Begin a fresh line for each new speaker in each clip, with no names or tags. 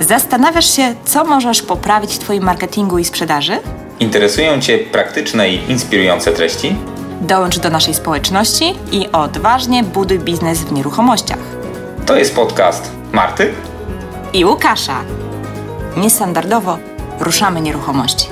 Zastanawiasz się, co możesz poprawić w Twoim marketingu i sprzedaży?
Interesują Cię praktyczne i inspirujące treści?
Dołącz do naszej społeczności i odważnie buduj biznes w nieruchomościach.
To jest podcast Marty
I Łukasza. Niestandardowo ruszamy nieruchomości.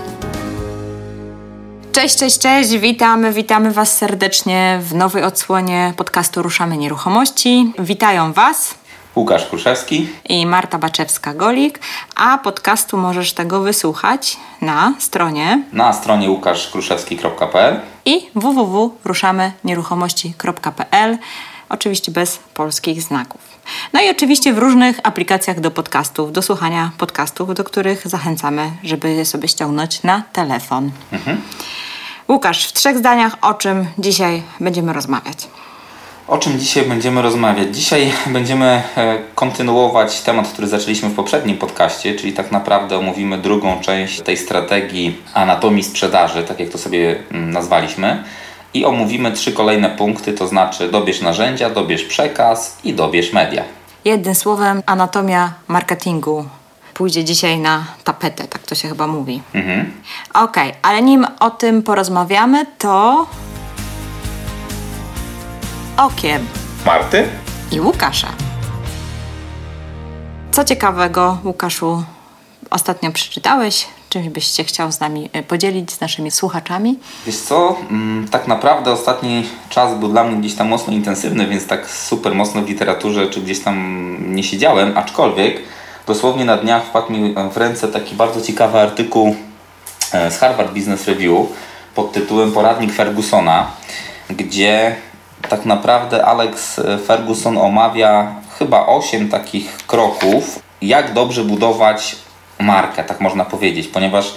Cześć, cześć, cześć, witamy, witamy Was serdecznie w nowej odsłonie podcastu Ruszamy Nieruchomości. Witają Was
Łukasz Kruszewski
i Marta Baczewska-Golik, a podcastu możesz tego wysłuchać na stronie
na stronie łukaszkruszewski.pl
i www.ruszamynieruchomości.pl oczywiście bez polskich znaków. No i oczywiście w różnych aplikacjach do podcastów, do słuchania podcastów, do których zachęcamy, żeby je sobie ściągnąć na telefon. Mhm. Łukasz, w trzech zdaniach o czym dzisiaj będziemy rozmawiać?
O czym dzisiaj będziemy rozmawiać? Dzisiaj będziemy e, kontynuować temat, który zaczęliśmy w poprzednim podcaście, czyli tak naprawdę omówimy drugą część tej strategii anatomii sprzedaży, tak jak to sobie mm, nazwaliśmy. I omówimy trzy kolejne punkty, to znaczy dobierz narzędzia, dobierz przekaz i dobierz media.
Jednym słowem, anatomia marketingu pójdzie dzisiaj na tapetę, tak to się chyba mówi. Mhm. Okej, okay, ale nim o tym porozmawiamy, to okiem
Marty
i Łukasza. Co ciekawego, Łukaszu, ostatnio przeczytałeś? Czymś byś się chciał z nami e, podzielić, z naszymi słuchaczami?
Wiesz co, mm, tak naprawdę ostatni czas był dla mnie gdzieś tam mocno intensywny, więc tak super mocno w literaturze czy gdzieś tam nie siedziałem, aczkolwiek dosłownie na dniach wpadł mi w ręce taki bardzo ciekawy artykuł e, z Harvard Business Review pod tytułem Poradnik Fergusona, gdzie tak naprawdę Alex Ferguson omawia chyba 8 takich kroków, jak dobrze budować markę, tak można powiedzieć, ponieważ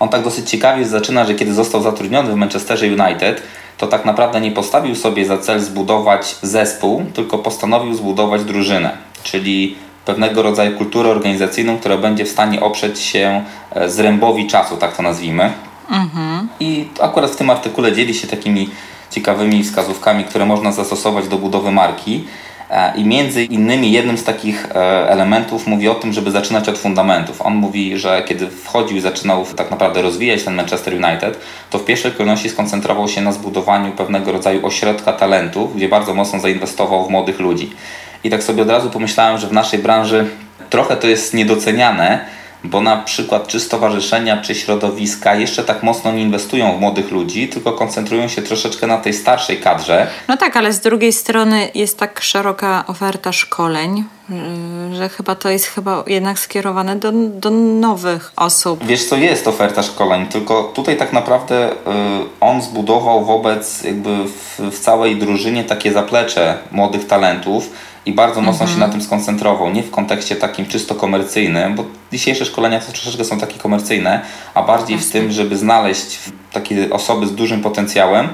on tak dosyć ciekawie zaczyna, że kiedy został zatrudniony w Manchesterze United, to tak naprawdę nie postawił sobie za cel zbudować zespół, tylko postanowił zbudować drużynę, czyli pewnego rodzaju kulturę organizacyjną, która będzie w stanie oprzeć się e, zrębowi czasu, tak to nazwijmy. Mhm. I akurat w tym artykule dzieli się takimi ciekawymi wskazówkami, które można zastosować do budowy marki. E, I między innymi jednym z takich e, elementów mówi o tym, żeby zaczynać od fundamentów. On mówi, że kiedy wchodził i zaczynał tak naprawdę rozwijać ten Manchester United, to w pierwszej kolejności skoncentrował się na zbudowaniu pewnego rodzaju ośrodka talentów, gdzie bardzo mocno zainwestował w młodych ludzi. I tak sobie od razu pomyślałem, że w naszej branży trochę to jest niedoceniane, bo na przykład czy stowarzyszenia, czy środowiska jeszcze tak mocno nie inwestują w młodych ludzi, tylko koncentrują się troszeczkę na tej starszej kadrze.
No tak, ale z drugiej strony jest tak szeroka oferta szkoleń, że chyba to jest chyba jednak skierowane do, do nowych osób.
Wiesz co, jest oferta szkoleń, tylko tutaj tak naprawdę y, on zbudował wobec jakby w, w całej drużynie takie zaplecze młodych talentów, i bardzo mocno się na tym skoncentrował. Nie w kontekście takim czysto komercyjnym, bo dzisiejsze szkolenia to troszeczkę są takie komercyjne, a bardziej w tym, żeby znaleźć takie osoby z dużym potencjałem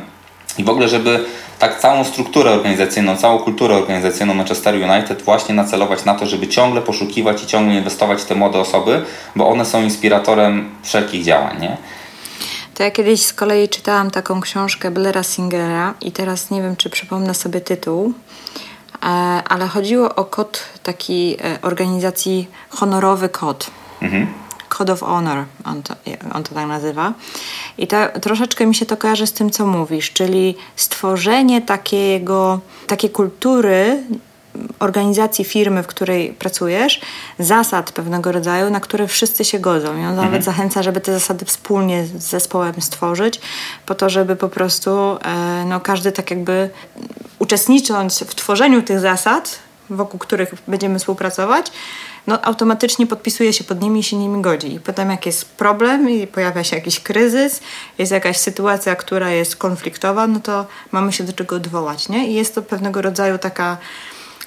i w ogóle, żeby tak całą strukturę organizacyjną, całą kulturę organizacyjną Manchester United właśnie nacelować na to, żeby ciągle poszukiwać i ciągle inwestować w te młode osoby, bo one są inspiratorem wszelkich działań, nie?
To ja kiedyś z kolei czytałam taką książkę Blaira Singera i teraz nie wiem, czy przypomnę sobie tytuł, ale chodziło o kod takiej organizacji honorowy kod. Mhm. Code of Honor, on to, on to tak nazywa. I to, troszeczkę mi się to kojarzy z tym, co mówisz, czyli stworzenie takiego, takiej kultury organizacji firmy, w której pracujesz, zasad pewnego rodzaju, na które wszyscy się godzą. I on mhm. nawet zachęca, żeby te zasady wspólnie z zespołem stworzyć, po to, żeby po prostu e, no, każdy tak jakby uczestnicząc w tworzeniu tych zasad, wokół których będziemy współpracować, no automatycznie podpisuje się pod nimi i się nimi godzi. I potem jak jest problem i pojawia się jakiś kryzys, jest jakaś sytuacja, która jest konfliktowa, no to mamy się do czego odwołać, nie? I jest to pewnego rodzaju taka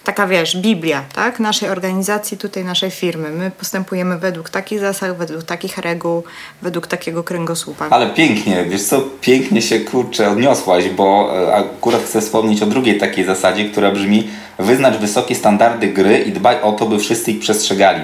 taka wiesz, Biblia, tak? Naszej organizacji, tutaj naszej firmy. My postępujemy według takich zasad, według takich reguł, według takiego kręgosłupa.
Ale pięknie, wiesz co, pięknie się kurczę odniosłaś, bo e, akurat chcę wspomnieć o drugiej takiej zasadzie, która brzmi wyznacz wysokie standardy gry i dbaj o to, by wszyscy ich przestrzegali.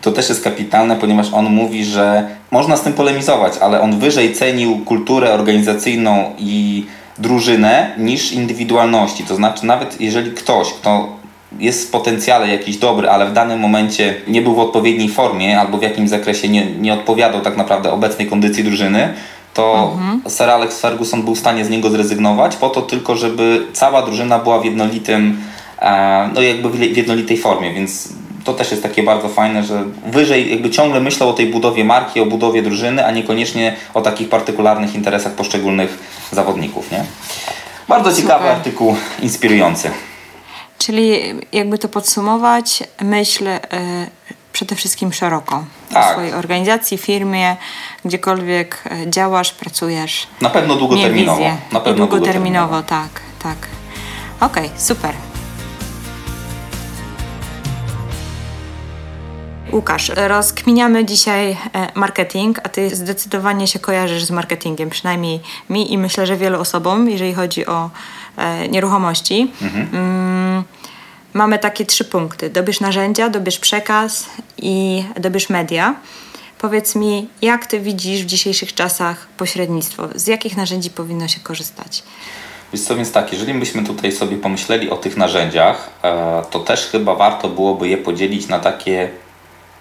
To też jest kapitalne, ponieważ on mówi, że można z tym polemizować, ale on wyżej cenił kulturę organizacyjną i drużynę niż indywidualności. To znaczy, nawet jeżeli ktoś, kto jest w potencjale jakiś dobry, ale w danym momencie nie był w odpowiedniej formie albo w jakimś zakresie nie, nie odpowiadał tak naprawdę obecnej kondycji drużyny, to mhm. Sir Alex Ferguson był w stanie z niego zrezygnować po to tylko, żeby cała drużyna była w jednolitym, e, no jakby w jednolitej formie, więc to też jest takie bardzo fajne, że wyżej jakby ciągle myślał o tej budowie marki, o budowie drużyny, a niekoniecznie o takich partykularnych interesach poszczególnych zawodników, nie? Bardzo Super. ciekawy artykuł, inspirujący.
Czyli jakby to podsumować, myśl e, przede wszystkim szeroko. Tak. W swojej organizacji, firmie, gdziekolwiek e, działasz, pracujesz.
Na pewno długoterminowo. Na pewno
I długoterminowo, tak, tak. Okej, okay, super. Łukasz, rozkminiamy dzisiaj e, marketing, a ty zdecydowanie się kojarzysz z marketingiem, przynajmniej mi i myślę, że wielu osobom, jeżeli chodzi o nieruchomości. Mhm. Mamy takie trzy punkty. Dobierz narzędzia, dobierz przekaz i dobierz media. Powiedz mi, jak ty widzisz w dzisiejszych czasach pośrednictwo? Z jakich narzędzi powinno się korzystać?
Wiesz co, więc tak, jeżeli byśmy tutaj sobie pomyśleli o tych narzędziach, e, to też chyba warto byłoby je podzielić na takie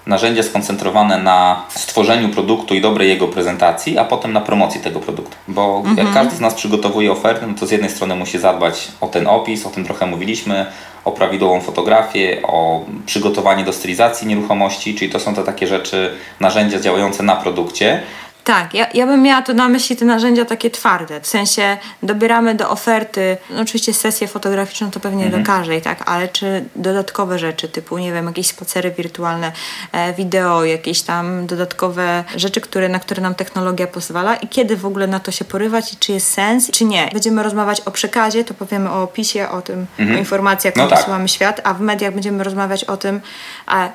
narzędzia skoncentrowane na stworzeniu produktu i dobrej jego prezentacji, a potem na promocji tego produktu. Bo mhm. jak każdy z nas przygotowuje ofertę, no to z jednej strony musi zadbać o ten opis, o tym trochę mówiliśmy, o prawidłową fotografię, o przygotowanie do stylizacji nieruchomości, czyli to są te takie rzeczy, narzędzia działające na produkcie.
Tak, ja, ja bym miała tu na myśli te narzędzia takie twarde, w sensie dobieramy do oferty, no oczywiście sesję fotograficzną to pewnie mhm. do każdej, tak, ale czy dodatkowe rzeczy typu, nie wiem, jakieś spacery wirtualne, e, wideo, jakieś tam dodatkowe rzeczy, które, na które nam technologia pozwala i kiedy w ogóle na to się porywać i czy jest sens, czy nie. Będziemy rozmawiać o przekazie, to powiemy o opisie, o tym, mhm. o informacjach, które no tak. świat, a w mediach będziemy rozmawiać o tym, a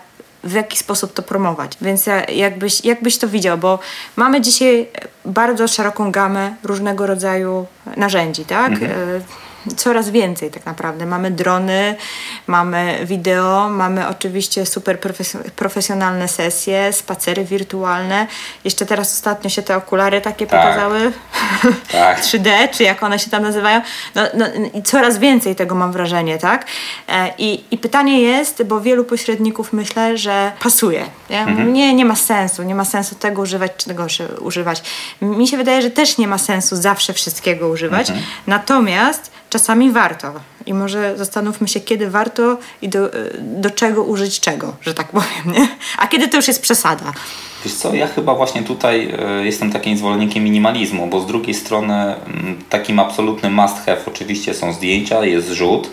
w jaki sposób to promować. Więc jakbyś, jakbyś to widział, bo mamy dzisiaj bardzo szeroką gamę różnego rodzaju narzędzi, tak? Mhm. Coraz więcej tak naprawdę. Mamy drony, mamy wideo, mamy oczywiście super profesjonalne sesje, spacery wirtualne. Jeszcze teraz ostatnio się te okulary takie tak. pokazały. Tak. 3D, czy jak one się tam nazywają. No, no, I coraz więcej tego mam wrażenie, tak? E, I, I pytanie jest, bo wielu pośredników myślę, że pasuje. Nie? Mhm. nie, nie ma sensu. Nie ma sensu tego używać, czy tego używać. Mi się wydaje, że też nie ma sensu zawsze wszystkiego używać. Mhm. Natomiast czasami warto. I może zastanówmy się, kiedy warto i do, do czego użyć czego, że tak powiem, nie? A kiedy to już jest przesada.
Wiesz co, ja chyba właśnie tutaj e, jestem takim zwolennikiem minimalizmu, bo z drugiej strony mm, takim absolutnym must have oczywiście są zdjęcia, jest rzut, e,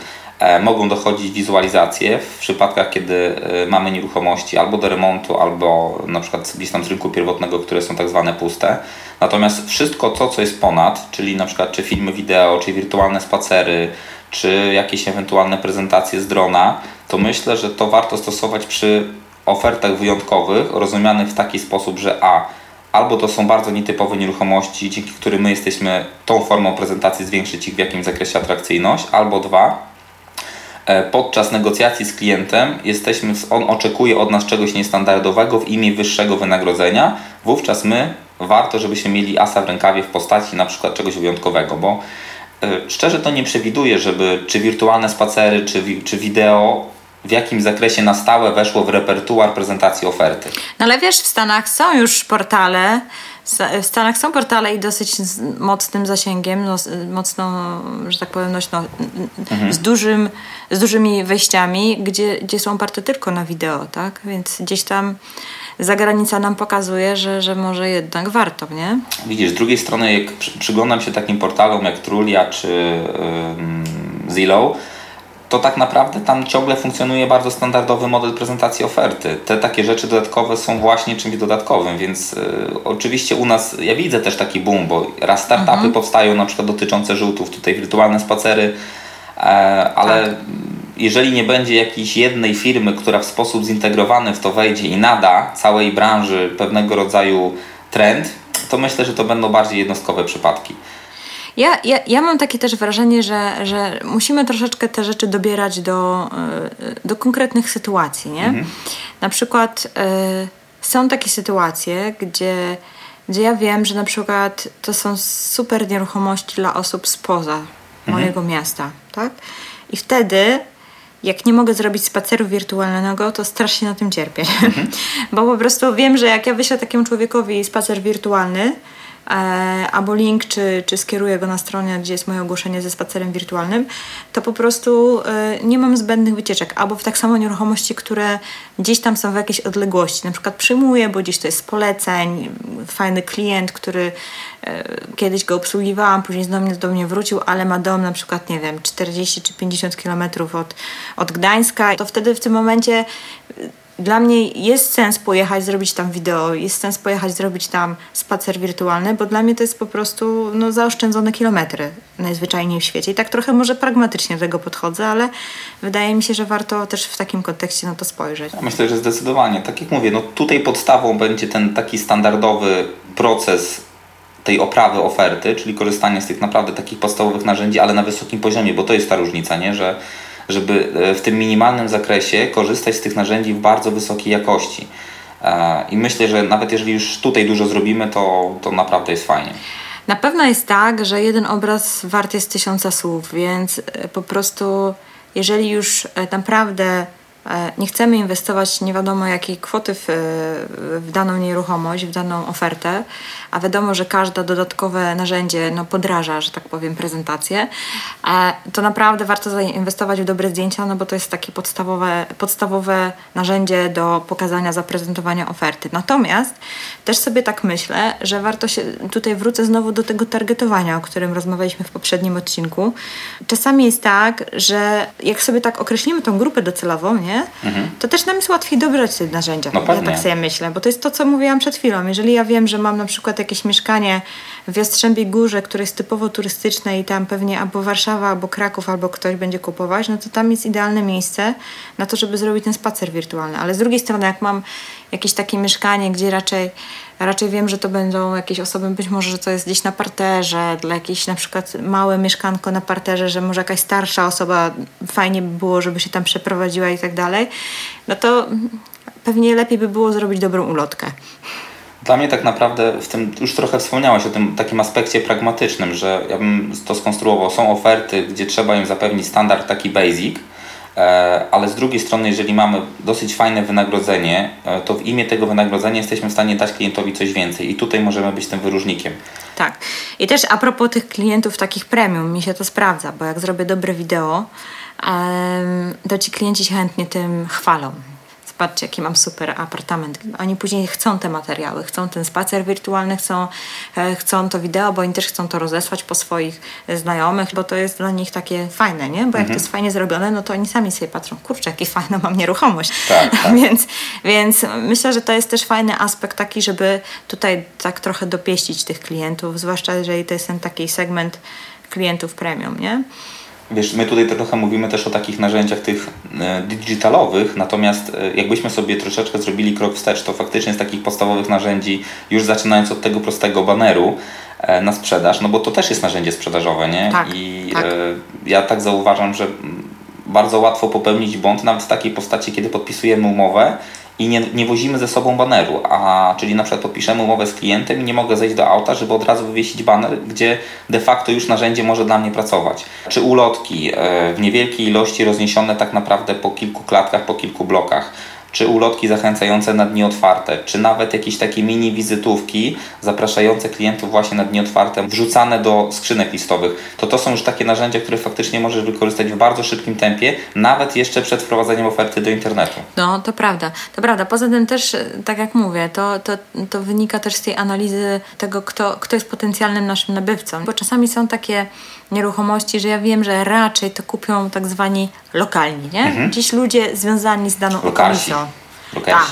mogą dochodzić wizualizacje w przypadkach, kiedy e, mamy nieruchomości albo do remontu, albo na przykład gdzieś tam z rynku pierwotnego, które są tak zwane puste. Natomiast wszystko to, co jest ponad, czyli na przykład czy filmy wideo, czy wirtualne spacery, czy jakieś ewentualne prezentacje z drona, to myślę, że to warto stosować przy ofertach wyjątkowych, rozumianych w taki sposób, że a albo to są bardzo nietypowe nieruchomości, dzięki którym my jesteśmy tą formą prezentacji zwiększyć ich w jakimś zakresie atrakcyjność, albo dwa, e, podczas negocjacji z klientem jesteśmy, on oczekuje od nas czegoś niestandardowego w imię wyższego wynagrodzenia, wówczas my warto, żebyśmy mieli asa w rękawie w postaci na przykład czegoś wyjątkowego, bo e, szczerze to nie przewiduję, żeby czy wirtualne spacery, czy, czy wideo w jakim zakresie na stałe weszło w repertuar prezentacji oferty.
No ale wiesz, w Stanach są już portale, w Stanach są portale i dosyć z mocnym zasięgiem, no, mocno, że tak powiem, nośno, mhm. z, dużym, z dużymi wejściami, gdzie, gdzie są oparte tylko na wideo, tak? Więc gdzieś tam zagranica nam pokazuje, że, że może jednak warto, nie?
Widzisz, z drugiej strony, jak przyglądam się takim portalom jak Trulia czy yy, Zillow, to tak naprawdę tam ciągle funkcjonuje bardzo standardowy model prezentacji oferty. Te takie rzeczy dodatkowe są właśnie czymś dodatkowym, więc y, oczywiście u nas, ja widzę też taki boom, bo raz startupy mhm. powstają na przykład dotyczące żółtów, tutaj wirtualne spacery, e, ale tak. jeżeli nie będzie jakiejś jednej firmy, która w sposób zintegrowany w to wejdzie i nada całej branży pewnego rodzaju trend, to myślę, że to będą bardziej jednostkowe przypadki.
Ja, ja, ja mam takie też wrażenie, że, że musimy troszeczkę te rzeczy dobierać do, e, do konkretnych sytuacji, nie? Mhm. Na przykład y, są takie sytuacje, gdzie, gdzie ja wiem, że na przykład to są super nieruchomości dla osób spoza mhm. mojego miasta, tak? I wtedy jak nie mogę zrobić spaceru wirtualnego, to strasznie na tym cierpię. Mhm. Bo po prostu wiem, że jak ja wyślę takiemu człowiekowi spacer wirtualny, albo link, czy, czy skieruję go na stronę, gdzie jest moje ogłoszenie ze spacerem wirtualnym, to po prostu e, nie mam zbędnych wycieczek. Albo w tak samo nieruchomości, które gdzieś tam są w jakiejś odległości. Na przykład przyjmuję, bo gdzieś to jest z poleceń, fajny klient, który e, kiedyś go obsługiwałam, później do mnie, do mnie wrócił, ale ma dom na przykład, nie wiem, 40 czy 50 kilometrów od, od Gdańska. To wtedy w tym momencie dla mnie jest sens pojechać, zrobić tam wideo, jest sens pojechać, zrobić tam spacer wirtualny, bo dla mnie to jest po prostu no, zaoszczędzone kilometry najzwyczajniej w świecie. I tak trochę może pragmatycznie do tego podchodzę, ale wydaje mi się, że warto też w takim kontekście na to spojrzeć.
Myślę, że zdecydowanie. Tak jak mówię, no tutaj podstawą będzie ten taki standardowy proces tej oprawy oferty, czyli korzystanie z tych naprawdę takich podstawowych narzędzi, ale na wysokim poziomie, bo to jest ta różnica, nie? że żeby e, w tym minimalnym zakresie korzystać z tych narzędzi w bardzo wysokiej jakości. E, I myślę, że nawet jeżeli już tutaj dużo zrobimy, to, to naprawdę jest fajnie.
Na pewno jest tak, że jeden obraz wart jest tysiąca słów, więc e, po prostu jeżeli już naprawdę nie chcemy inwestować nie wiadomo jakiej kwoty w, w, daną nieruchomość, w daną ofertę, a wiadomo, że każde dodatkowe narzędzie no, podraża, że tak powiem, prezentację, e, to naprawdę warto zainwestować w dobre zdjęcia, no bo to jest takie podstawowe, podstawowe narzędzie do pokazania, zaprezentowania oferty. Natomiast też sobie tak myślę, że warto się, tutaj wrócę znowu do tego targetowania, o którym rozmawialiśmy w poprzednim odcinku. Czasami jest tak, że jak sobie tak określimy tą grupę docelową, nie, mhm. to też nam jest łatwiej dobrać te narzędzia. No ja tak sobie myślę, bo to jest to, co mówiłam przed chwilą. Jeżeli ja wiem, że mam na przykład jakieś mieszkanie w Jastrzębiej Górze, które jest typowo turystyczne i tam pewnie albo Warszawa, albo Kraków, albo ktoś będzie kupować, no to tam jest idealne miejsce na to, żeby zrobić ten spacer wirtualny. Ale z drugiej strony, jak mam jakieś takie mieszkanie, gdzie raczej raczej wiem, że to będą jakieś osoby, być może, że to jest gdzieś na parterze, dla jakiejś na przykład małe mieszkanko na parterze, że może jakaś starsza osoba fajnie by było, żeby się tam przeprowadziła i tak dalej, no to pewnie lepiej by było zrobić dobrą ulotkę.
Dla mnie tak naprawdę w tym, już trochę wspomniałaś o tym takim aspekcie pragmatycznym, że ja bym to skonstruował. Są oferty, gdzie trzeba im zapewnić standard taki basic, e, ale z drugiej strony, jeżeli mamy dosyć fajne wynagrodzenie, e, to w imię tego wynagrodzenia jesteśmy w stanie dać klientowi coś więcej i tutaj możemy być tym wyróżnikiem.
Tak. I też a propos tych klientów takich premium, mi się to sprawdza, bo jak zrobię dobre wideo, to ci klienci się chętnie tym chwalą patrzcie, jaki mam super apartament. Oni później chcą te materiały, chcą ten spacer wirtualny, chcą, e, chcą to wideo, bo oni też chcą to rozesłać po swoich znajomych, bo to jest dla nich takie fajne, nie? Bo jak mhm. to jest fajnie zrobione, no to oni sami sobie patrzą, kurczę, jaki fajna mam nieruchomość. Tak, tak. więc, więc myślę, że to jest też fajny aspekt taki, żeby tutaj tak trochę dopieścić tych klientów, zwłaszcza jeżeli to jest ten taki segment klientów premium, nie?
Wiesz, my tutaj trochę mówimy też o takich narzędziach tych e, digitalowych, natomiast e, jakbyśmy sobie troszeczkę zrobili krok wstecz, to faktycznie z takich podstawowych narzędzi, już zaczynając od tego prostego baneru e, na sprzedaż, no bo to też jest narzędzie sprzedażowe, nie?
Tak,
I
tak.
ja tak zauważam, że bardzo łatwo popełnić błąd nawet w takiej postaci, kiedy podpisujemy umowę i nie, nie wozimy ze sobą baneru, a czyli na przykład podpiszemy umowę z klientem i nie mogę zejść do auta, żeby od razu wywiesić baner, gdzie de facto już narzędzie może dla mnie pracować. Czy ulotki e, w niewielkiej ilości rozniesione tak naprawdę po kilku klatkach, po kilku blokach czy ulotki zachęcające na dni otwarte, czy nawet jakieś takie mini wizytówki zapraszające klientów właśnie na dni otwarte, wrzucane do skrzynek listowych, to to są już takie narzędzia, które faktycznie możesz wykorzystać w bardzo szybkim tempie, nawet jeszcze przed wprowadzeniem oferty do internetu.
No, to prawda, to prawda. Poza tym też, tak jak mówię, to, to, to wynika też z tej analizy tego, kto, kto jest potencjalnym naszym nabywcą, bo czasami są takie nieruchomości, że ja wiem, że raczej to kupią tak zwani lokalni, nie? Mhm. Gdzieś ludzie związani z daną
okolicą.
Tak.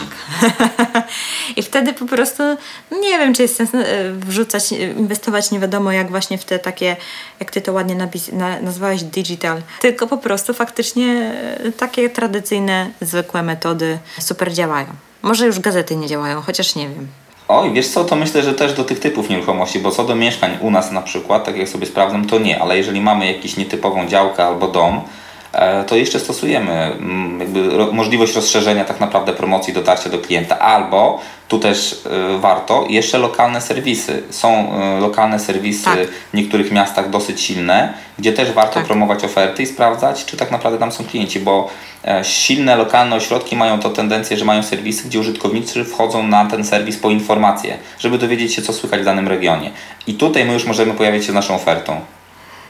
I wtedy po prostu nie wiem, czy jest sens e, wrzucać, inwestować nie wiadomo jak właśnie w te takie, jak ty to ładnie napis, na, nazwałeś digital, tylko po prostu faktycznie e, takie tradycyjne, zwykłe metody super działają. Może już gazety nie działają, chociaż nie wiem.
Oj, wiesz co, to myślę, że też do tych typów nieruchomości, bo co do mieszkań u nas na przykład, tak jak sobie sprawdzam, to nie, ale jeżeli mamy jakąś nietypową działkę albo dom, e, to jeszcze stosujemy mm, jakby możliwość rozszerzenia tak naprawdę promocji, dotarcia do klienta, albo tu też e, warto, jeszcze lokalne serwisy. Są lokalne serwisy tak. w niektórych miastach dosyć silne, gdzie też warto tak. promować oferty i sprawdzać, czy tak naprawdę tam są klienci, bo silne lokalne ośrodki mają to tendencję, że mają serwisy, gdzie użytkownicy wchodzą na ten serwis po informacje, żeby dowiedzieć się, co słychać w danym regionie. I tutaj my już możemy pojawić się z naszą ofertą.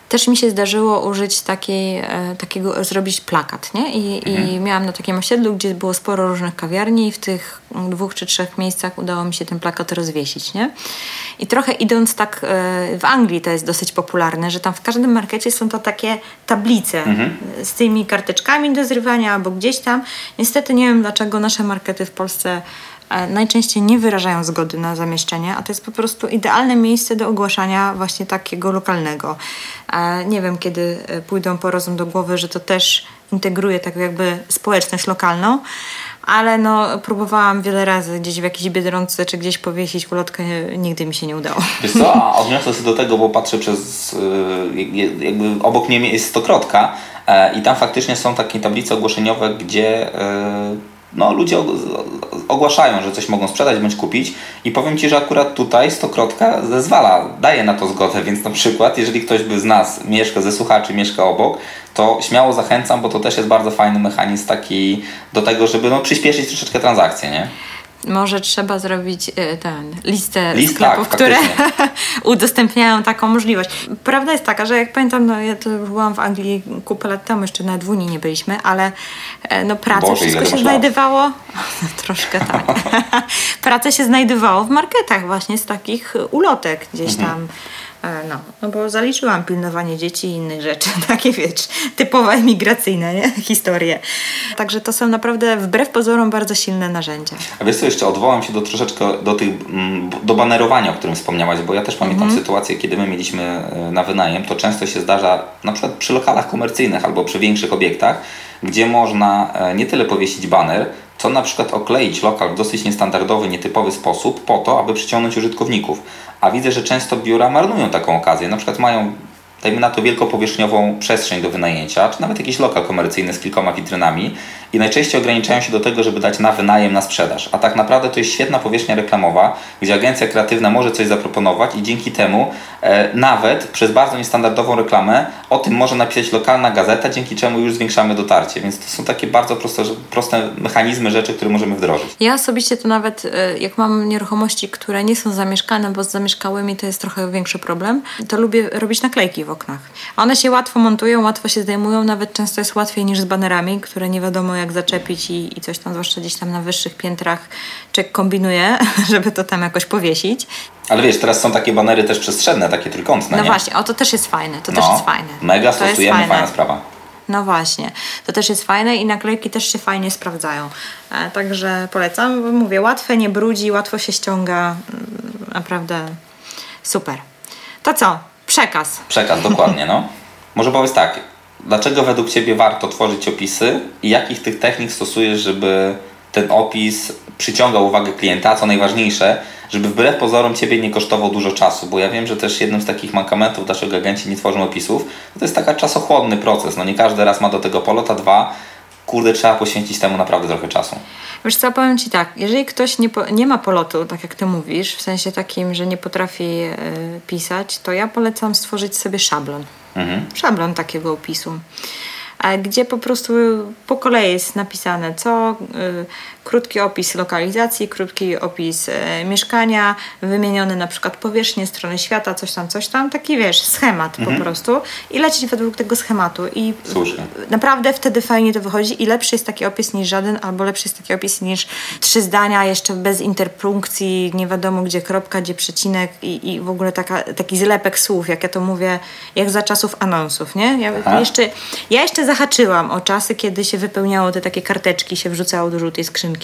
Też mi się zdarzyło użyć takiej, e, takiego, zrobić plakat, nie? I, mhm. I miałam na takim osiedlu, gdzie było sporo różnych kawiarni i w tych dwóch czy trzech miejscach udało mi się ten plakat rozwiesić, nie? I trochę idąc tak, e, w Anglii to jest dosyć popularne, że tam w każdym markecie są to takie tablice mhm. z tymi karteczkami do zrywania albo gdzieś tam. Niestety nie wiem, dlaczego nasze markety w Polsce najczęściej nie wyrażają zgody na zamieszczenie, a to jest po prostu idealne miejsce do ogłaszania właśnie takiego lokalnego. E, nie wiem, kiedy e, pójdą po rozum do głowy, że to też integruje tak jakby społeczność lokalną, ale no próbowałam wiele razy gdzieś w jakiejś Biedronce czy gdzieś powiesić ulotkę, nigdy mi się nie udało.
Wiesz co, a odniosę się do tego, bo patrzę przez, jakby obok mnie jest stokrotka i tam faktycznie są takie tablice ogłoszeniowe, gdzie no, ludzie ogłaszają, że coś mogą sprzedać bądź kupić i powiem Ci, że akurat tutaj Stokrotka zezwala, daje na to zgodę, więc na przykład jeżeli ktoś by z nas mieszka, ze słuchaczy mieszka obok, to śmiało zachęcam, bo to też jest bardzo fajny mechanizm taki do tego, żeby no, przyspieszyć troszeczkę transakcję, nie?
Może trzeba zrobić e, ten, listę List, sklepów, tak, które udostępniają taką możliwość. Prawda jest taka, że jak pamiętam, no ja to byłam w Anglii kupę lat temu, jeszcze na w Unii nie byliśmy, ale e, no pracę Boże, wszystko się znajdowało, no, troszkę tak, pracę się znajdowało w marketach właśnie z takich ulotek gdzieś mhm. tam. E, no, no bo zaliczyłam pilnowanie dzieci i innych rzeczy, takie wiesz, typowe emigracyjne nie? historie. Także to są naprawdę wbrew pozorom bardzo silne narzędzia.
A wiesz co, jeszcze odwołam się do troszeczkę do tych, mm, do banerowania, o którym wspomniałaś, bo ja też pamiętam mhm. sytuację, kiedy my mieliśmy e, na wynajem, to często się zdarza na przykład przy lokalach komercyjnych albo przy większych obiektach, gdzie można e, nie tyle powiesić baner, co na przykład okleić lokal w dosyć niestandardowy, nietypowy sposób po to, aby przyciągnąć użytkowników. A widzę, że często biura marnują taką okazję. Na przykład mają dajmy na to wielkopowierzchniową przestrzeń do wynajęcia, czy nawet jakiś lokal komercyjny z kilkoma witrynami i najczęściej ograniczają się do tego, żeby dać na wynajem, na sprzedaż. A tak naprawdę to jest świetna powierzchnia reklamowa, gdzie agencja kreatywna może coś zaproponować i dzięki temu e, nawet przez bardzo niestandardową reklamę o tym może napisać lokalna gazeta, dzięki czemu już zwiększamy dotarcie. Więc to są takie bardzo proste, proste mechanizmy, rzeczy, które możemy wdrożyć.
Ja osobiście to nawet, e, jak mam nieruchomości, które nie są zamieszkane, bo z zamieszkałymi to jest trochę większy problem, to lubię robić naklejki w oknach. One się łatwo montują, łatwo się zdejmują, nawet często jest łatwiej niż z banerami, które nie wiadomo jak zaczepić i, i coś tam, zwłaszcza gdzieś tam na wyższych piętrach, czek kombinuje, żeby to tam jakoś powiesić.
Ale wiesz, teraz są takie banery też przestrzenne, takie trójkątne.
No
nie?
właśnie, o to też jest fajne, to no, też jest fajne.
Mega to stosujemy, fajna sprawa.
No właśnie, to też jest fajne i naklejki też się fajnie sprawdzają. E, także polecam, mówię, łatwe, nie brudzi, łatwo się ściąga, mm, naprawdę super. To co? Przekaz.
Przekaz, dokładnie, no. Może powiedz tak, dlaczego według Ciebie warto tworzyć opisy i jakich tych technik stosujesz, żeby ten opis przyciągał uwagę klienta, a co najważniejsze, żeby wbrew pozorom Ciebie nie kosztował dużo czasu, bo ja wiem, że też jednym z takich mankamentów, dlaczego agenci nie tworzą opisów, to jest taka czasochłonny proces. No nie każdy raz ma do tego polota, dwa, kurde, trzeba poświęcić temu naprawdę trochę czasu.
Wiesz co, powiem Ci tak, jeżeli ktoś nie, po, nie ma polotu, tak jak Ty mówisz, w sensie takim, że nie potrafi y, pisać, to ja polecam stworzyć sobie szablon. Mhm. Szablon takiego opisu gdzie po prostu po kolei jest napisane co, y, krótki opis lokalizacji, krótki opis e, mieszkania, wymieniony na przykład powierzchnię, strony świata, coś tam, coś tam, taki wiesz, schemat mhm. po prostu i lecieć według tego schematu i
Słusznie.
naprawdę wtedy fajnie to wychodzi i lepszy jest taki opis niż żaden, albo lepszy jest taki opis niż trzy zdania, jeszcze bez interpunkcji, nie wiadomo gdzie kropka, gdzie przecinek i, i w ogóle taka, taki zlepek słów, jak ja to mówię, jak za czasów anonsów, nie? Ja jeszcze, ja jeszcze zahaczyłam o czasy, kiedy się wypełniało te takie karteczki, się wrzucało do żółtej skrzynki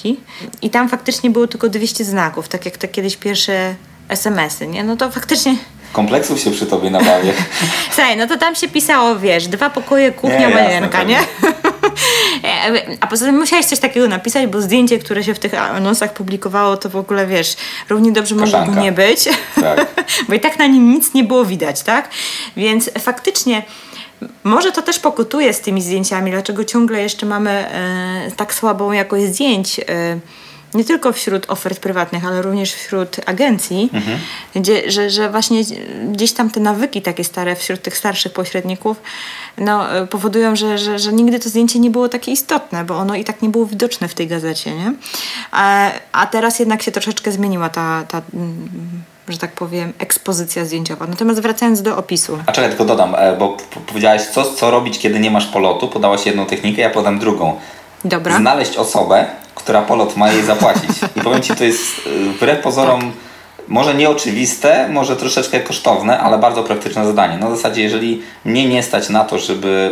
i tam faktycznie było tylko 200 znaków, tak jak te kiedyś pierwsze SMS-y, nie? No to faktycznie...
Kompleksów się przy tobie nabawię.
Słuchaj, no to tam się pisało, wiesz, dwa pokoje, kuchnia, łazienka, nie? A poza tym musiałeś coś takiego napisać, bo zdjęcie, które się w tych anonsach publikowało, to w ogóle wiesz, równie dobrze mogłoby nie być, tak. bo i tak na nim nic nie było widać, tak? Więc faktycznie może to też pokutuje z tymi zdjęciami, dlaczego ciągle jeszcze mamy e, tak słabą jakość zdjęć. E, nie tylko wśród ofert prywatnych, ale również wśród agencji, mhm. gdzie, że, że właśnie gdzieś tam te nawyki takie stare wśród tych starszych pośredników no, e, powodują, że, że, że nigdy to zdjęcie nie było takie istotne, bo ono i tak nie było widoczne w tej gazecie. Nie? A, a teraz jednak się troszeczkę zmieniła ta, ta mm, że tak powiem, ekspozycja zdjęciowa. Natomiast wracając do opisu.
A czekaj, tylko dodam, e, bo powiedziałaś, co, co robić, kiedy nie masz polotu. Podałaś jedną technikę, ja podam drugą.
Dobra.
Znaleźć osobę, która polot ma jej zapłacić. I powiem Ci, to jest e, wbrew pozorom tak. może nieoczywiste, może troszeczkę kosztowne, ale bardzo praktyczne zadanie. Na zasadzie, jeżeli mnie nie stać na to, żeby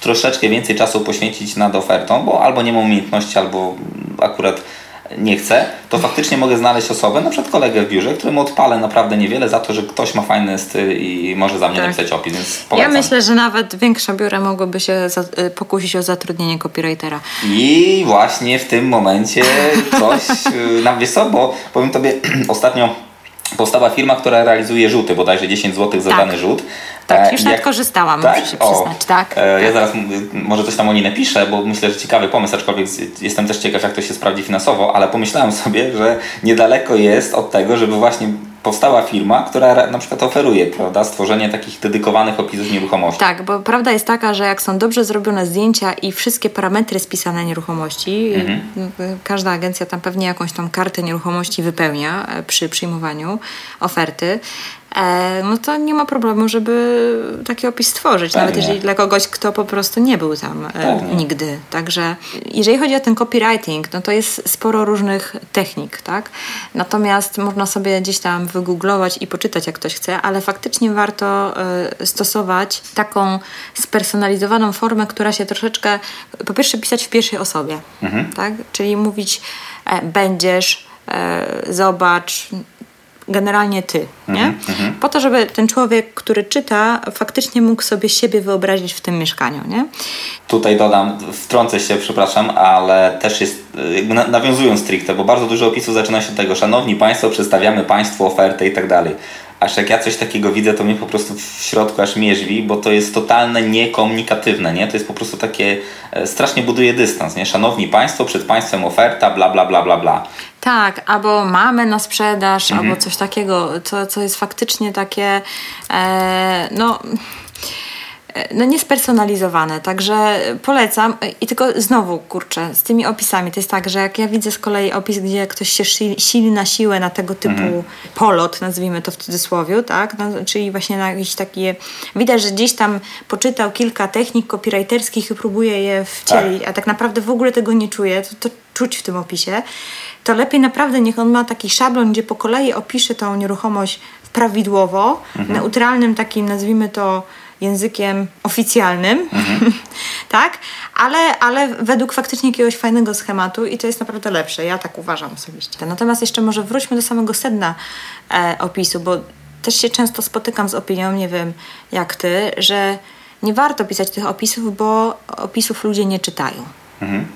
troszeczkę więcej czasu poświęcić nad ofertą, bo albo nie mam umiejętności, albo akurat nie chcę, to faktycznie mogę znaleźć osobę, na przykład kolegę w biurze, któremu odpalę naprawdę niewiele za to, że ktoś ma fajny styl i może za mnie tak. napisać opis, więc polecam.
Ja myślę, że nawet większe biura mogłyby się y, pokusić o zatrudnienie copywritera.
I właśnie w tym momencie coś, y, nam wiesz co, bo powiem Tobie ostatnio powstała firma, która realizuje rzuty, bodajże 10 zł za tak. dany rzut.
Tak, e, już jak... korzystałam, tak? muszę się przyznać. tak,
e, ja zaraz może coś tam o niej napiszę, bo myślę, że ciekawy pomysł, aczkolwiek jestem też ciekaw, jak to się sprawdzi finansowo, ale pomyślałem sobie, że niedaleko jest od tego, żeby właśnie powstała firma, która na przykład oferuje prawda, stworzenie takich dedykowanych opisów nieruchomości.
Tak, bo prawda jest taka, że jak są dobrze zrobione zdjęcia i wszystkie parametry spisane nieruchomości, mhm. każda agencja tam pewnie jakąś tam kartę nieruchomości wypełnia e, przy przyjmowaniu oferty, no to nie ma problemu, żeby taki opis stworzyć, Pewnie. nawet jeżeli dla kogoś, kto po prostu nie był tam e, Pewnie. nigdy. Także jeżeli chodzi o ten copywriting, no to jest sporo różnych technik, tak? Natomiast można sobie gdzieś tam wygooglować i poczytać, jak ktoś chce, ale faktycznie warto e, stosować taką spersonalizowaną formę, która się troszeczkę, po pierwsze pisać w pierwszej osobie, mhm. tak? Czyli mówić będziesz, zobacz, generalnie ty, nie? Mm -hmm. Po to, żeby ten człowiek, który czyta, faktycznie mógł sobie siebie wyobrazić w tym mieszkaniu, nie?
Tutaj dodam, wtrącę się, przepraszam, ale też jest, jakby nawiązując stricte, bo bardzo dużo opisów zaczyna się od tego, szanowni państwo, przedstawiamy państwu ofertę i tak dalej. Aż jak ja coś takiego widzę, to mnie po prostu w środku aż mierzwi, bo to jest totalne niekomunikatywne, nie? To jest po prostu takie, e, strasznie buduje dystans, nie? Szanowni Państwo, przed Państwem oferta, bla, bla, bla, bla, bla.
Tak, albo mamy na sprzedaż, mhm. albo coś takiego, co, co jest faktycznie takie, e, no E, no niespersonalizowane, także polecam i tylko znowu kurczę, z tymi opisami to jest tak, że jak ja widzę z kolei opis, gdzie ktoś się sili na siłę na tego typu mhm. polot, nazwijmy to w cudzysłowie, tak, no, czyli właśnie na jakieś takie, widać, że gdzieś tam poczytał kilka technik copywriterskich i próbuje je wcielić, tak. a tak naprawdę w ogóle tego nie czuje, to, to czuć w tym opisie, to lepiej naprawdę niech on ma taki szablon, gdzie po kolei opisze tą nieruchomość prawidłowo, mhm. neutralnym takim, nazwijmy to językiem oficjalnym, mhm. tak? Ale, ale według faktycznie jakiegoś fajnego schematu i to jest naprawdę lepsze. Ja tak uważam osobiście. Natomiast jeszcze może wróćmy do samego sedna e, opisu, bo też się często spotykam z opinią, nie wiem jak ty, że nie warto pisać tych opisów, bo opisów ludzie nie czytają. Mhm.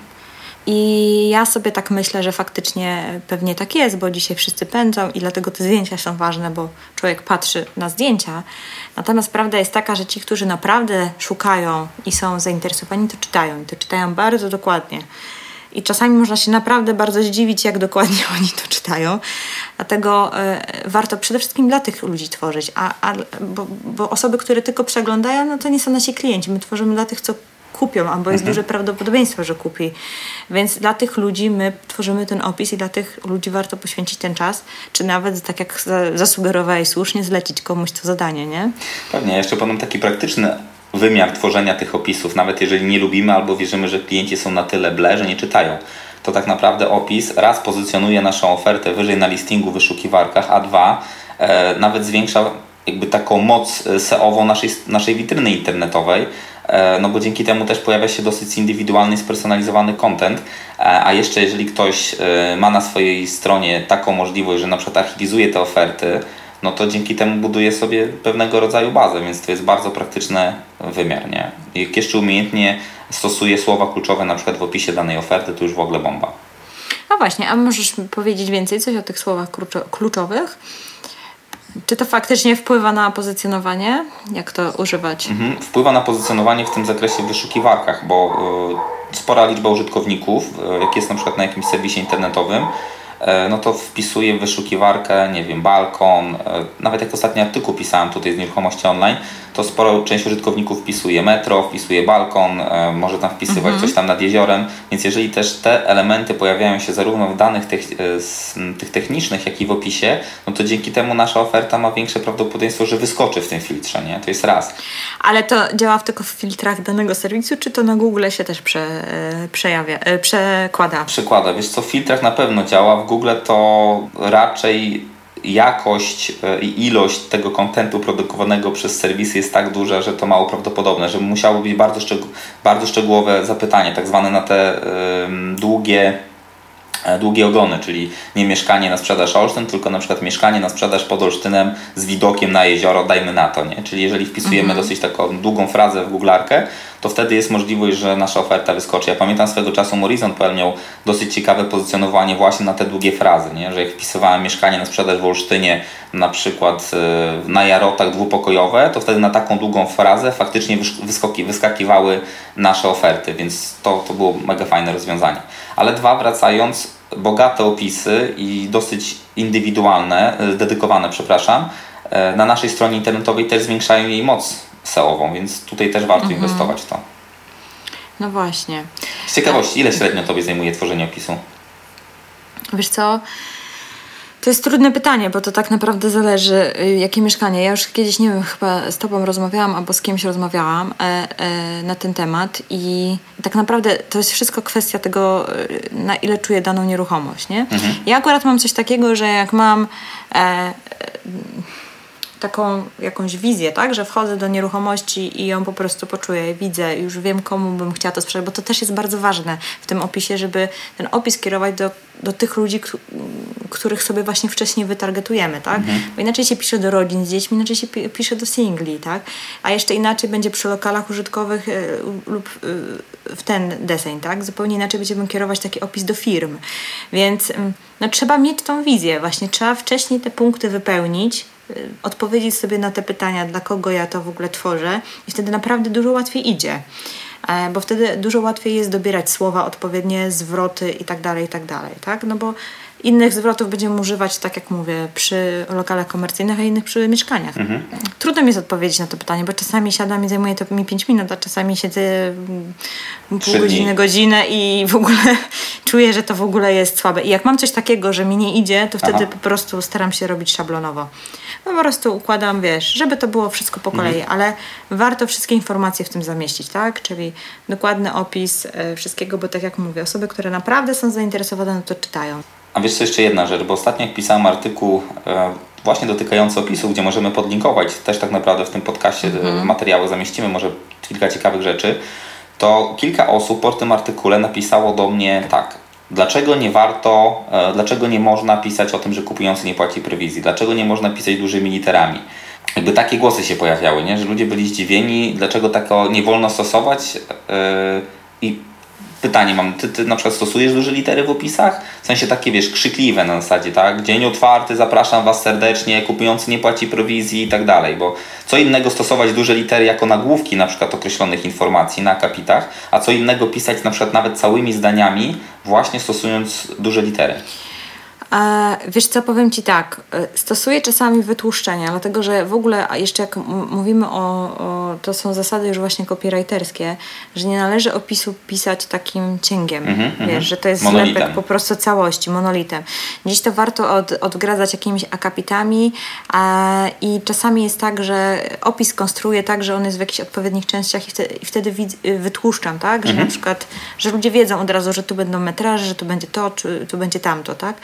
I ja sobie tak myślę, że faktycznie pewnie tak jest, bo dzisiaj wszyscy pędzą i dlatego te zdjęcia są ważne, bo człowiek patrzy na zdjęcia. Natomiast prawda jest taka, że ci, którzy naprawdę szukają i są zainteresowani, to czytają. I to czytają bardzo dokładnie. I czasami można się naprawdę bardzo zdziwić, jak dokładnie oni to czytają. Dlatego y, warto przede wszystkim dla tych ludzi tworzyć. A, a, bo, bo osoby, które tylko przeglądają, no to nie są nasi klienci. My tworzymy dla tych, co kupią, albo jest mhm. duże prawdopodobieństwo, że kupi. Więc dla tych ludzi my tworzymy ten opis i dla tych ludzi warto poświęcić ten czas, czy nawet, tak jak zasugerowałeś słusznie, zlecić komuś to zadanie, nie?
Pewnie. Jeszcze powiem taki praktyczny wymiar tworzenia tych opisów, nawet jeżeli nie lubimy albo wierzymy, że klienci są na tyle ble, że nie czytają to tak naprawdę opis raz pozycjonuje naszą ofertę wyżej na listingu w wyszukiwarkach, a dwa e, nawet zwiększa jakby taką moc e, SEO-ową naszej, naszej witryny internetowej, no bo dzięki temu też pojawia się dosyć indywidualny, spersonalizowany content, e, a jeszcze jeżeli ktoś e, ma na swojej stronie taką możliwość, że na przykład archiwizuje te oferty, no to dzięki temu buduje sobie pewnego rodzaju bazę, więc to jest bardzo praktyczny wymiar, nie? Jak jeszcze umiejętnie stosuje słowa kluczowe na przykład w opisie danej oferty, to już w ogóle bomba.
No właśnie, a możesz powiedzieć więcej coś o tych słowach kluczowych? Czy to faktycznie wpływa na pozycjonowanie? Jak to używać?
Mhm. Wpływa na pozycjonowanie w tym zakresie w wyszukiwarkach, bo y, spora liczba użytkowników, y, jak jest na przykład na jakimś serwisie internetowym, E, no to wpisuję w wyszukiwarkę, nie wiem, balkon, e, nawet jak ostatni artykuł pisałem tutaj z nieruchomości online, to sporo część użytkowników wpisuje metro, wpisuje balkon, e, może tam wpisywać mhm. coś tam nad jeziorem, więc jeżeli też te elementy pojawiają się zarówno w danych tych, tych technicznych, jak i w opisie, no to dzięki temu nasza oferta ma większe prawdopodobieństwo, że wyskoczy w tym filtrze, nie? To jest raz.
Ale to działa tylko w filtrach danego serwisu, czy to na Google się też prze, przejawia, przekłada?
Przekłada, wiesz co, w filtrach na pewno działa, w Google to raczej jakość e, i ilość tego kontentu produkowanego przez serwisy jest tak duża, że to mało prawdopodobne, że musiało być bardzo, bardzo szczegółowe zapytanie, tak zwane na te długie długie ogony, czyli nie mieszkanie na sprzedaż Olsztyn, tylko na przykład mieszkanie na sprzedaż pod Olsztynem z widokiem na jezioro, dajmy na to, nie? Czyli jeżeli wpisujemy mhm. dosyć taką długą frazę w googlarkę, to wtedy jest możliwość, że nasza oferta wyskoczy. Ja pamiętam swego czasu Horizon.pl miał dosyć ciekawe pozycjonowanie właśnie na te długie frazy, nie? Że jak wpisywałem mieszkanie na sprzedaż w Olsztynie, na przykład e, na jarotach dwupokojowe, to wtedy na taką długą frazę faktycznie wyskoki, wyskakiwały nasze oferty, więc to, to było mega fajne rozwiązanie. Ale dwa, wracając, bogate opisy i dosyć indywidualne, e, dedykowane, przepraszam, e, na naszej stronie internetowej też zwiększają jej moc SEO-ową, więc tutaj też warto mhm. inwestować w to.
No właśnie.
Z ciekawości, ile średnio Tobie zajmuje tworzenie opisu?
Wiesz co, to jest trudne pytanie, bo to tak naprawdę zależy, y, jakie mieszkanie. Ja już kiedyś, nie wiem, chyba z Tobą rozmawiałam albo z kimś rozmawiałam e, e, na ten temat i tak naprawdę to jest wszystko kwestia tego, y, na ile czuję daną nieruchomość, nie? Mhm. Ja akurat mam coś takiego, że jak mam... E, taką jakąś wizję, tak, że wchodzę do nieruchomości i ją po prostu poczuję, widzę, już wiem komu bym chciała to sprzedać, bo to też jest bardzo ważne w tym opisie, żeby ten opis kierować do, do tych ludzi, których sobie właśnie wcześniej wytargetujemy, tak? Mhm. Bo inaczej się pisze do rodzin z dziećmi, inaczej się pisze do singli, tak? A jeszcze inaczej będzie przy lokalach użytkowych e, lub e, w ten deseń, tak? Zupełnie inaczej będziemy kierować taki opis do firm. Więc mm, no, trzeba mieć tą wizję, właśnie trzeba wcześniej te punkty wypełnić, odpowiedzieć sobie na te pytania, dla kogo ja to w ogóle tworzę, i wtedy naprawdę dużo łatwiej idzie. E, bo wtedy dużo łatwiej jest dobierać słowa odpowiednie, zwroty i tak dalej, i tak tak? No bo innych zwrotów będziemy używać, tak jak mówię, przy lokalach komercyjnych, a innych przy mieszkaniach. Mhm. Trudno mi jest odpowiedzieć na to pytanie, bo czasami siadam i zajmuje to mi 5 minut, a czasami siedzę pół godziny, godzinę i w ogóle czuję, że to w ogóle jest słabe. I jak mam coś takiego, że mi nie idzie, to wtedy Aha. po prostu staram się robić szablonowo. No po prostu układam, wiesz, żeby to było wszystko po kolei, mhm. ale warto wszystkie informacje w tym zamieścić, tak? Czyli dokładny opis y, wszystkiego, bo tak jak mówię, osoby, które naprawdę są zainteresowane, no to czytają.
A wiesz co jeszcze jedna rzecz, bo ostatnio jak pisałem artykuł e, właśnie dotykający opisów, gdzie możemy podlinkować, też tak naprawdę w tym podcaście mhm. materiały zamieścimy, może kilka ciekawych rzeczy, to kilka osób po tym artykule napisało do mnie tak, Dlaczego nie warto, e, dlaczego nie można pisać o tym, że kupujący nie płaci prowizji? Dlaczego nie można pisać dużymi literami? Jakby takie głosy się pojawiały, nie? że ludzie byli zdziwieni, dlaczego tak nie wolno stosować. Yy, I pytanie mam, ty, ty na przykład stosujesz duże litery w opisach? W sensie takie, wiesz, krzykliwe na zasadzie, tak? Dzień otwarty, zapraszam Was serdecznie, kupujący nie płaci prowizji i tak dalej, bo co innego stosować duże litery jako nagłówki na przykład określonych informacji na akapitach, a co innego pisać na przykład nawet całymi zdaniami, właśnie stosując duże litery.
Wiesz co, powiem Ci tak, e, stosuję czasami wytłuszczenia, dlatego że w ogóle, jeszcze jak mówimy o, o, to są zasady już właśnie copywriterskie, że nie należy opisu pisać takim cięgiem, mm -hmm, wiesz, że to jest monolitem. zlepek po prostu całości, monolitem. Dziś to warto od, odgradzać jakimiś akapitami a, i czasami jest tak, że opis konstruuję tak, że on jest w jakichś odpowiednich częściach i wtedy, i wtedy wytłuszczam, tak, że mm -hmm. na przykład, że ludzie wiedzą od razu, że tu będą metraże, że tu będzie to, czy tu będzie tamto, tak,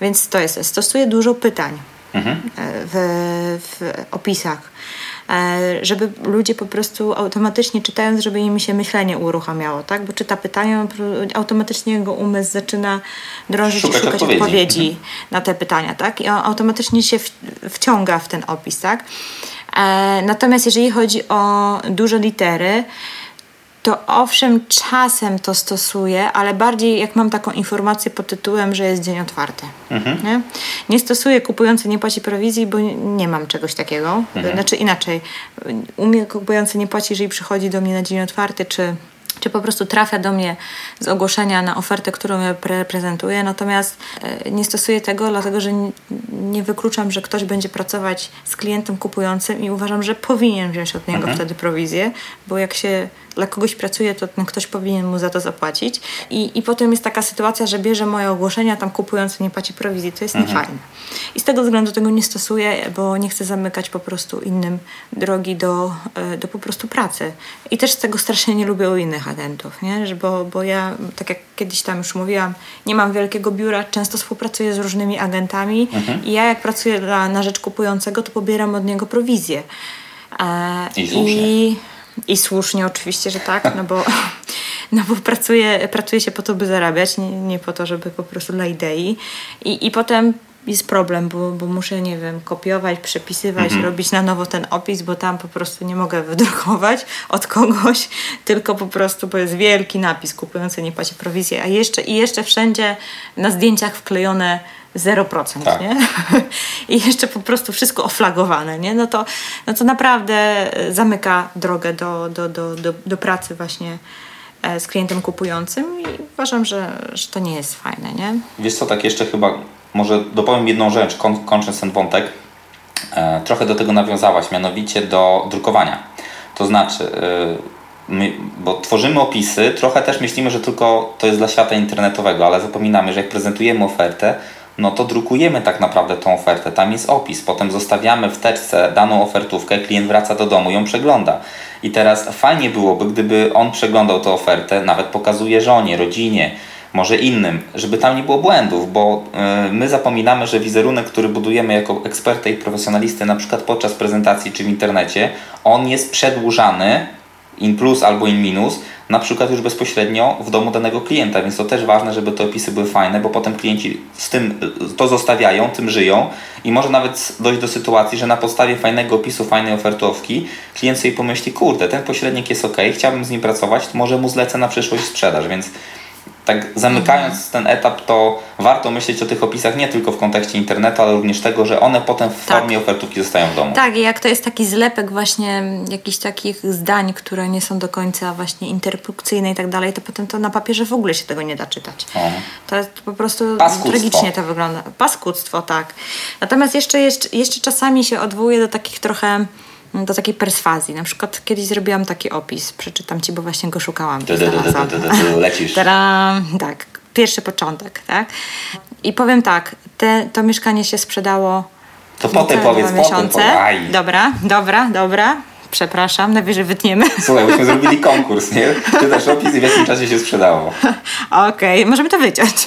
więc to jest, stosuję dużo pytań mhm. w, w opisach e, żeby ludzie po prostu automatycznie czytając, żeby im się myślenie uruchamiało, tak? Bo czyta pytania, automatycznie jego umysł zaczyna drążyć szukać, szukać odpowiedzi, odpowiedzi mhm. na te pytania, tak? I on automatycznie się wciąga w ten opis, tak? E, natomiast jeżeli chodzi o duże litery, to owszem, czasem to stosuję, ale bardziej jak mam taką informację pod tytułem, że jest dzień otwarty. Mhm. Nie? nie stosuję kupujący nie płaci prowizji, bo nie mam czegoś takiego. Mhm. Znaczy inaczej, u mnie kupujący nie płaci, jeżeli przychodzi do mnie na dzień otwarty, czy czy po prostu trafia do mnie z ogłoszenia na ofertę, którą ja reprezentuję, natomiast e, nie stosuję tego, dlatego że nie wykluczam, że ktoś będzie pracować z klientem kupującym i uważam, że powinien wziąć od niego mhm. wtedy prowizję, bo jak się dla kogoś pracuje, to ten ktoś powinien mu za to zapłacić. I, i potem jest taka sytuacja, że bierze moje ogłoszenia, tam kupujący nie płaci prowizji. To jest mhm. niefajne. I z tego względu tego nie stosuję, bo nie chcę zamykać po prostu innym drogi do, e, do po prostu pracy. I też z tego strasznie nie lubię u innych agentów, nie? Bo, bo ja, tak jak kiedyś tam już mówiłam, nie mam wielkiego biura, często współpracuję z różnymi agentami mhm. i ja jak pracuję dla, na rzecz kupującego, to pobieram od niego prowizję.
E, I, I
i słusznie oczywiście, że tak, no bo, no bo pracuje, pracuje się po to, by zarabiać, nie, nie po to, żeby po prostu dla idei. I, i potem jest problem, bo, bo muszę, nie wiem, kopiować, przepisywać, mhm. robić na nowo ten opis, bo tam po prostu nie mogę wydrukować od kogoś, tylko po prostu, bo jest wielki napis, kupujący nie płaci prowizję, a jeszcze i jeszcze wszędzie na zdjęciach wklejone 0%, tak. nie? I jeszcze po prostu wszystko oflagowane, nie? No to, no to naprawdę zamyka drogę do, do, do, do, do pracy właśnie e, z klientem kupującym i uważam, że, że to nie jest fajne, nie?
Wiesz co, tak jeszcze chyba, może dopowiem jedną rzecz, kończąc ten wątek. E, trochę do tego nawiązałaś, mianowicie do drukowania. To znaczy, e, my, bo tworzymy opisy, trochę też myślimy, że tylko to jest dla świata internetowego, ale zapominamy, że jak prezentujemy ofertę, no to drukujemy tak naprawdę tą ofertę. Tam jest opis, potem zostawiamy w teczce daną ofertówkę, klient wraca do domu, ją przegląda. I teraz fajnie byłoby, gdyby on przeglądał tę ofertę, nawet pokazuje żonie, rodzinie, może innym, żeby tam nie było błędów, bo yy, my zapominamy, że wizerunek, który budujemy jako ekspertę i profesjonalistę, na przykład podczas prezentacji czy w internecie, on jest przedłużany in plus albo in minus, na przykład już bezpośrednio w domu danego klienta, więc to też ważne, żeby te opisy były fajne, bo potem klienci z tym to zostawiają, tym żyją i może nawet dojść do sytuacji, że na podstawie fajnego opisu, fajnej ofertówki klient sobie pomyśli, kurde, ten pośrednik jest ok, chciałbym z nim pracować, może mu zlecę na przyszłość sprzedaż, więc tak zamykając mhm. ten etap, to warto myśleć o tych opisach nie tylko w kontekście internetu, ale również tego, że one potem w tak. formie ofertówki zostają w domu.
Tak, i jak to jest taki zlepek właśnie jakichś takich zdań, które nie są do końca właśnie interpunkcyjne i tak dalej, to potem to na papierze w ogóle się tego nie da czytać. O. To jest po prostu tragicznie to wygląda. Paskudztwo, tak. Natomiast jeszcze, jeszcze, jeszcze czasami się odwołuje do takich trochę do takiej perswazji. Na przykład kiedyś zrobiłam taki opis, przeczytam Ci, bo właśnie go szukałam.
Lecisz.
Tak, pierwszy początek, tak? I powiem tak, te, to mieszkanie się sprzedało
to potem powiedz, potem powiedz.
Dobra, dobra, dobra. Przepraszam, najwyżej wytniemy.
Słuchaj, myśmy zrobili konkurs, nie? Ty też opis i w jakim czasie się sprzedało.
Okej, okay, możemy to wyciąć.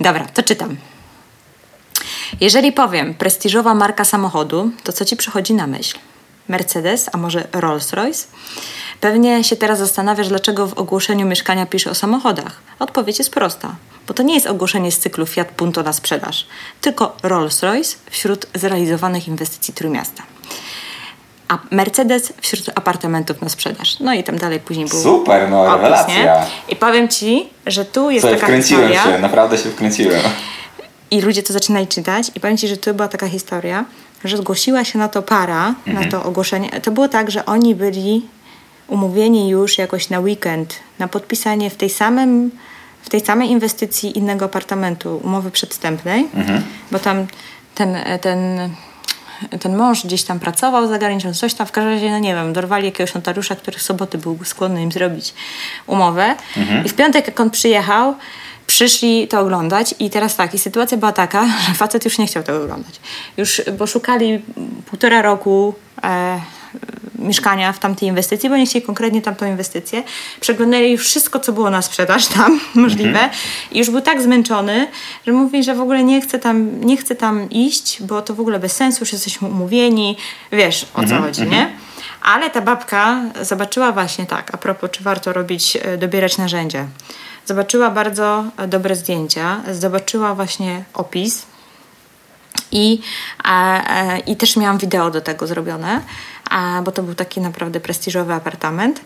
Dobra, to czytam. Jeżeli powiem prestiżowa marka samochodu, to co ci przychodzi na myśl? Mercedes, a może Rolls-Royce? Pewnie się teraz zastanawiasz, dlaczego w ogłoszeniu mieszkania pisze o samochodach. Odpowiedź jest prosta, bo to nie jest ogłoszenie z cyklu Fiat Punto na sprzedaż, tylko Rolls-Royce wśród zrealizowanych inwestycji Trójmiasta. A Mercedes wśród apartamentów na sprzedaż. No i tam dalej później był.
Super, no opis, rewelacja. Nie?
I powiem ci, że tu jest
Słuchaj,
taka
wkręciłem
historia.
się, naprawdę się wkręciłem.
I ludzie to zaczynali czytać i powiem Ci, że to była taka historia, że zgłosiła się na to para, mhm. na to ogłoszenie. To było tak, że oni byli umówieni już jakoś na weekend na podpisanie w tej samym w tej samej inwestycji innego apartamentu, umowy przedstępnej, mhm. bo tam ten, ten, ten mąż gdzieś tam pracował za granicą, coś tam, w każdym razie, no nie wiem, dorwali jakiegoś notariusza, który w soboty był skłonny im zrobić umowę mhm. i w piątek jak on przyjechał, przyszli to oglądać i teraz tak, i sytuacja była taka, że facet już nie chciał tego oglądać. Już, bo szukali półtora roku e, mieszkania w tamtej inwestycji, bo nie chcieli konkretnie tamtą inwestycję. Przeglądali już wszystko, co było na sprzedaż tam możliwe mhm. i już był tak zmęczony, że mówi, że w ogóle nie chce tam, nie chce tam iść, bo to w ogóle bez sensu, już jesteśmy umówieni, wiesz o co mhm. chodzi, nie? Mhm. Ale ta babka zobaczyła właśnie tak, a propos, czy warto robić, e, dobierać narzędzia. Zobaczyła bardzo dobre zdjęcia, zobaczyła właśnie opis I, e, i też miałam wideo do tego zrobione, bo to był taki naprawdę prestiżowy apartament.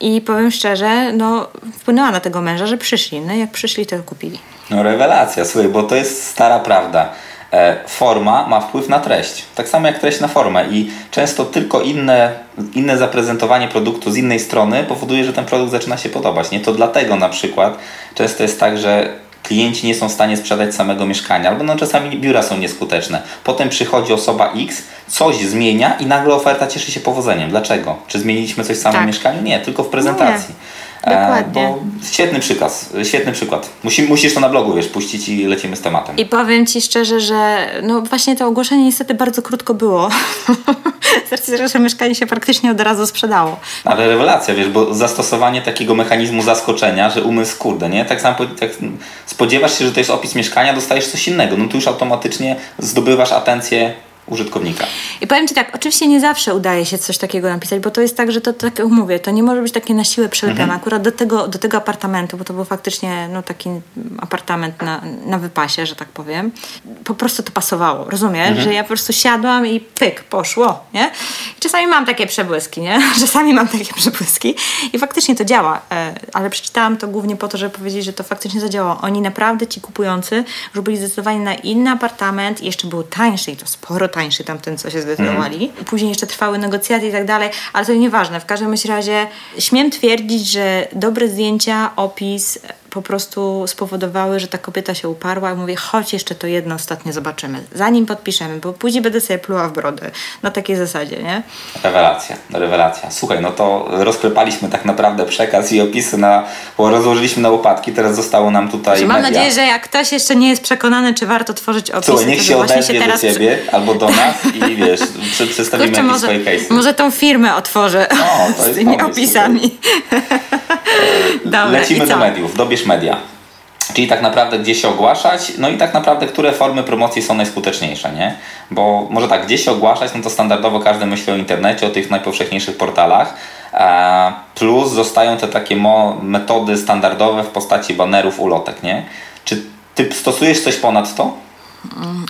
I powiem szczerze, no wpłynęła na tego męża, że przyszli. No jak przyszli, to kupili.
No rewelacja, słuchaj, bo to jest stara prawda. E, forma ma wpływ na treść. Tak samo jak treść na formę i często tylko inne, inne zaprezentowanie produktu z innej strony powoduje, że ten produkt zaczyna się podobać. Nie to dlatego na przykład często jest tak, że klienci nie są w stanie sprzedać samego mieszkania, albo no czasami biura są nieskuteczne. Potem przychodzi osoba X, coś zmienia i nagle oferta cieszy się powodzeniem. Dlaczego? Czy zmieniliśmy coś w samym tak. mieszkaniu? Nie, tylko w prezentacji. No
Dokładnie. Bo
świetny przykład, świetny przykład. Musi, musisz to na blogu, wiesz, puścić i lecimy z tematem.
I powiem Ci szczerze, że no właśnie to ogłoszenie niestety bardzo krótko było. Z że mieszkanie się praktycznie od razu sprzedało.
Ale rewelacja, wiesz, bo zastosowanie takiego mechanizmu zaskoczenia, że umysł, kurde, nie? Tak samo jak spodziewasz się, że to jest opis mieszkania, dostajesz coś innego. No tu już automatycznie zdobywasz atencję użytkownika.
I powiem Ci tak, oczywiście nie zawsze udaje się coś takiego napisać, bo to jest tak, że to, tak jak mówię, to nie może być takie na siłę przelepione. Mhm. Akurat do tego, do tego apartamentu, bo to był faktycznie no, taki apartament na, na wypasie, że tak powiem, po prostu to pasowało, rozumiesz? Mhm. Że ja po prostu siadłam i pyk, poszło, nie? I czasami mam takie przebłyski, nie? Czasami mam takie przebłyski i faktycznie to działa, e, ale przeczytałam to głównie po to, żeby powiedzieć, że to faktycznie zadziałało. Oni naprawdę, ci kupujący, już byli zdecydowani na inny apartament i jeszcze był tańszy i to sporo tańszy tańszy tamten, co się zdecydowali. Mm. Później jeszcze trwały negocjacje i tak dalej, ale to nieważne. W każdym razie śmiem twierdzić, że dobre zdjęcia, opis po prostu spowodowały, że ta kobieta się uparła i mówię, chodź jeszcze to jedno ostatnie zobaczymy, zanim podpiszemy, bo później będę sobie pluła w brodę. Na takiej zasadzie, nie?
Rewelacja, rewelacja. Słuchaj, no to rozklepaliśmy tak naprawdę przekaz i opisy na, bo rozłożyliśmy na łopatki, teraz zostało nam tutaj
Mam nadzieję, że jak ktoś jeszcze nie jest przekonany, czy warto tworzyć opisy,
Słuchaj, niech się odezwie się teraz... do Ciebie albo do nas i wiesz, przedstawimy Kurczę, może, swoje case.
Może tą firmę otworzę o, z tymi pomysł, opisami.
Dobra, Lecimy do mediów, dobierz media. Czyli tak naprawdę gdzie się ogłaszać, no i tak naprawdę które formy promocji są najskuteczniejsze, nie? Bo może tak, gdzie się ogłaszać, no to standardowo każdy myśli o internecie, o tych najpowszechniejszych portalach, e, plus zostają te takie metody standardowe w postaci banerów, ulotek, nie? Czy ty stosujesz coś ponad to?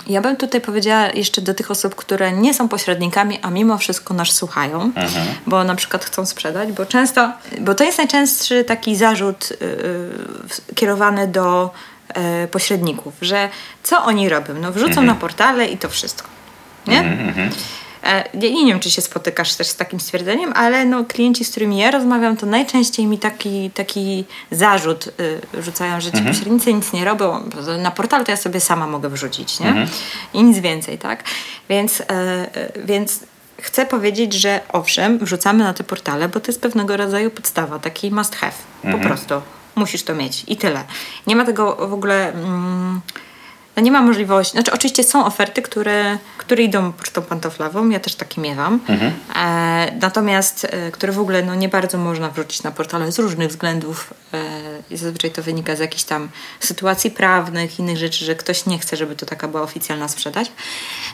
Ja bym tutaj powiedziała jeszcze do tych osób, które nie są pośrednikami, a mimo wszystko nas słuchają, mhm. bo na przykład chcą sprzedać, bo często, bo to jest najczęstszy taki zarzut yy, kierowany do yy, pośredników, że co oni robią? No wrzucą mhm. na portale i to wszystko. Nie? Mhm, E, nie, nie wiem, czy się spotykasz też z takim stwierdzeniem, ale no, klienci, z którymi ja rozmawiam, to najczęściej mi taki, taki zarzut y, rzucają, że ci mhm. pośrednicy nic nie robią. Na portalu to ja sobie sama mogę wrzucić, nie? Mhm. I nic więcej, tak? Więc, e, e, więc chcę powiedzieć, że owszem, wrzucamy na te portale, bo to jest pewnego rodzaju podstawa, taki must have, mhm. po prostu. Musisz to mieć i tyle. Nie ma tego w ogóle... Mm, no nie ma możliwości, znaczy oczywiście są oferty, które, które idą pocztą pantoflową, ja też takie miewam, mhm. e, natomiast e, które w ogóle no, nie bardzo można wrzucić na portale z różnych względów e, zazwyczaj to wynika z jakichś tam sytuacji prawnych, innych rzeczy, że ktoś nie chce, żeby to taka była oficjalna sprzedaż.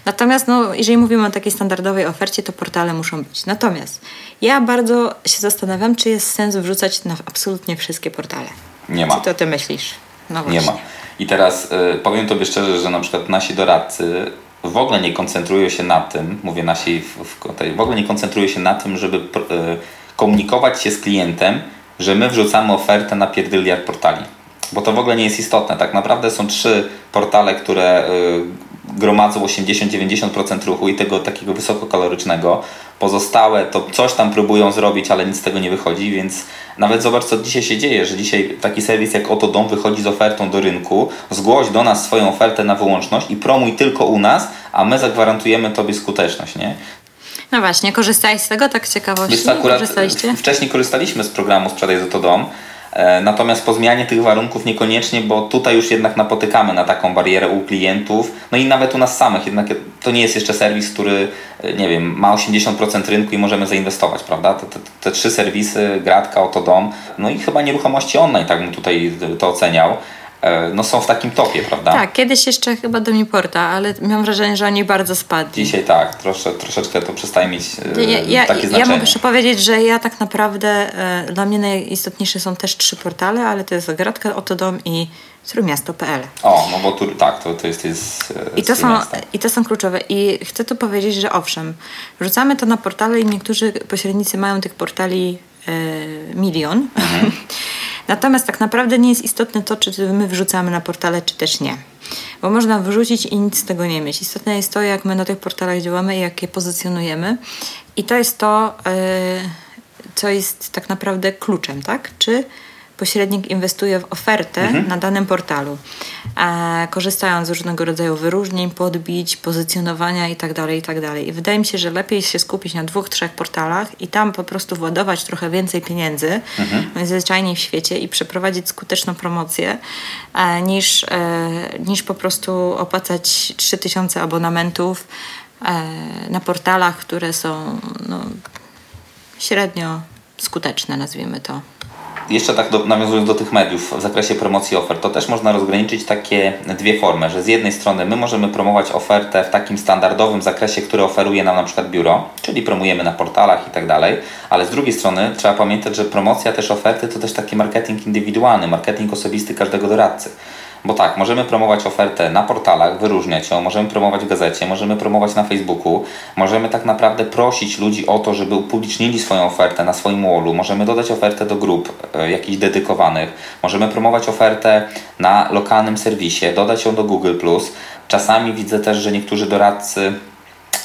Natomiast no, jeżeli mówimy o takiej standardowej ofercie, to portale muszą być. Natomiast ja bardzo się zastanawiam, czy jest sens wrzucać na absolutnie wszystkie portale.
Nie ma.
Co ty o tym myślisz?
No nie ma. I teraz y, powiem Tobie szczerze, że na przykład nasi doradcy w ogóle nie koncentrują się na tym, mówię nasi, w, w, w ogóle nie koncentrują się na tym, żeby y, komunikować się z klientem, że my wrzucamy ofertę na pierdyliard portali. Bo to w ogóle nie jest istotne. Tak naprawdę są trzy portale, które y, gromadzą 80-90% ruchu i tego takiego wysokokalorycznego. Pozostałe to coś tam próbują zrobić, ale nic z tego nie wychodzi, więc nawet zobacz, co dzisiaj się dzieje, że dzisiaj taki serwis jak Oto Dom wychodzi z ofertą do rynku, zgłoś do nas swoją ofertę na wyłączność i promuj tylko u nas, a my zagwarantujemy Tobie skuteczność, nie?
No właśnie, korzystałeś z tego, tak ciekawości? Wiesz,
akurat wcześniej korzystaliśmy z programu Sprzedaj z Oto Dom, natomiast po zmianie tych warunków niekoniecznie, bo tutaj już jednak napotykamy na taką barierę u klientów, no i nawet u nas samych. Jednak to nie jest jeszcze serwis, który, e, nie wiem, ma 80% rynku i możemy zainwestować, prawda? Te, te, te trzy serwisy, Gratka, Oto Dom, no i chyba nieruchomości online, tak bym tutaj to oceniał. E, no, są w takim topie, prawda?
Tak, kiedyś jeszcze chyba do Miporta, ale mam wrażenie, że oni bardzo spadli.
Dzisiaj tak, trosze, troszeczkę to przestaje mieć e,
Ja, ja,
takie
ja
znaczenie.
muszę powiedzieć, że ja tak naprawdę, e, dla mnie najistotniejsze są też trzy portale, ale to jest Gratka, Otodom i Trójmiasto.pl.
O, no bo tu, tak, to, to jest, jest
I to, są. I to są kluczowe. I chcę tu powiedzieć, że owszem, wrzucamy to na portale i niektórzy pośrednicy mają tych portali e, milion. Natomiast tak naprawdę nie jest istotne to, czy my wrzucamy na portale, czy też nie. Bo można wrzucić i nic z tego nie mieć. Istotne jest to, jak my na tych portalach działamy i jak je pozycjonujemy. I to jest to, e, co jest tak naprawdę kluczem, tak? Czy pośrednik inwestuje w ofertę na danym portalu, e, korzystając z różnego rodzaju wyróżnień, podbić, pozycjonowania itd., itd. I wydaje mi się, że lepiej się skupić na dwóch, trzech portalach i tam po prostu władować trochę więcej pieniędzy, najzwyczajniej w świecie i przeprowadzić skuteczną promocję, e, niż, e, niż po prostu opłacać 3000 abonamentów e, na portalach, które są no, średnio skuteczne, nazwijmy to.
Jeszcze tak do, nawiązując do tych mediów w zakresie promocji ofert, to też można rozgraniczyć takie dwie formy, że z jednej strony my możemy promować ofertę w takim standardowym zakresie, który oferuje nam na przykład biuro, czyli promujemy na portalach i tak dalej, ale z drugiej strony trzeba pamiętać, że promocja też oferty to też taki marketing indywidualny, marketing osobisty każdego doradcy. Bo tak, możemy promować ofertę na portalach, wyróżniać ją, możemy promować w gazecie, możemy promować na Facebooku, możemy tak naprawdę prosić ludzi o to, żeby upublicznili swoją ofertę na swoim wallu, możemy dodać ofertę do grup e, jakichś dedykowanych, możemy promować ofertę na lokalnym serwisie, dodać ją do Google+. Czasami widzę też, że niektórzy doradcy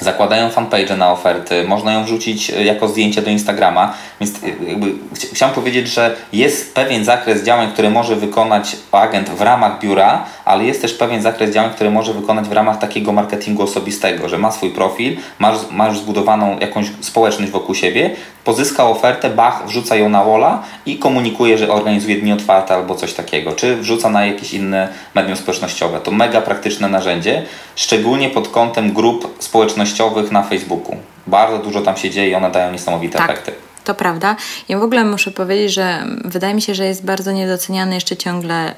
zakładają fanpage na oferty, można ją wrzucić e, jako zdjęcie do Instagrama, więc e, jakby chci- chciałem powiedzieć, że jest pewien zakres działań, które może wykonać agent w ramach biura, ale jest też pewien zakres działań, które może wykonać w ramach takiego marketingu osobistego, że ma swój profil, ma, ma już zbudowaną jakąś społeczność wokół siebie, pozyska ofertę, bach, wrzuca ją na walla i komunikuje, że organizuje dni otwarte albo coś takiego, czy wrzuca na jakieś inne medium społecznościowe. To mega praktyczne narzędzie, szczególnie pod kątem grup społecznościowych na Facebooku. Bardzo dużo tam się dzieje i one dają niesamowite
Tak.
efekty.
To prawda. Ja w ogóle muszę powiedzieć, że wydaje mi się, że jest bardzo niedoceniany jeszcze ciągle e,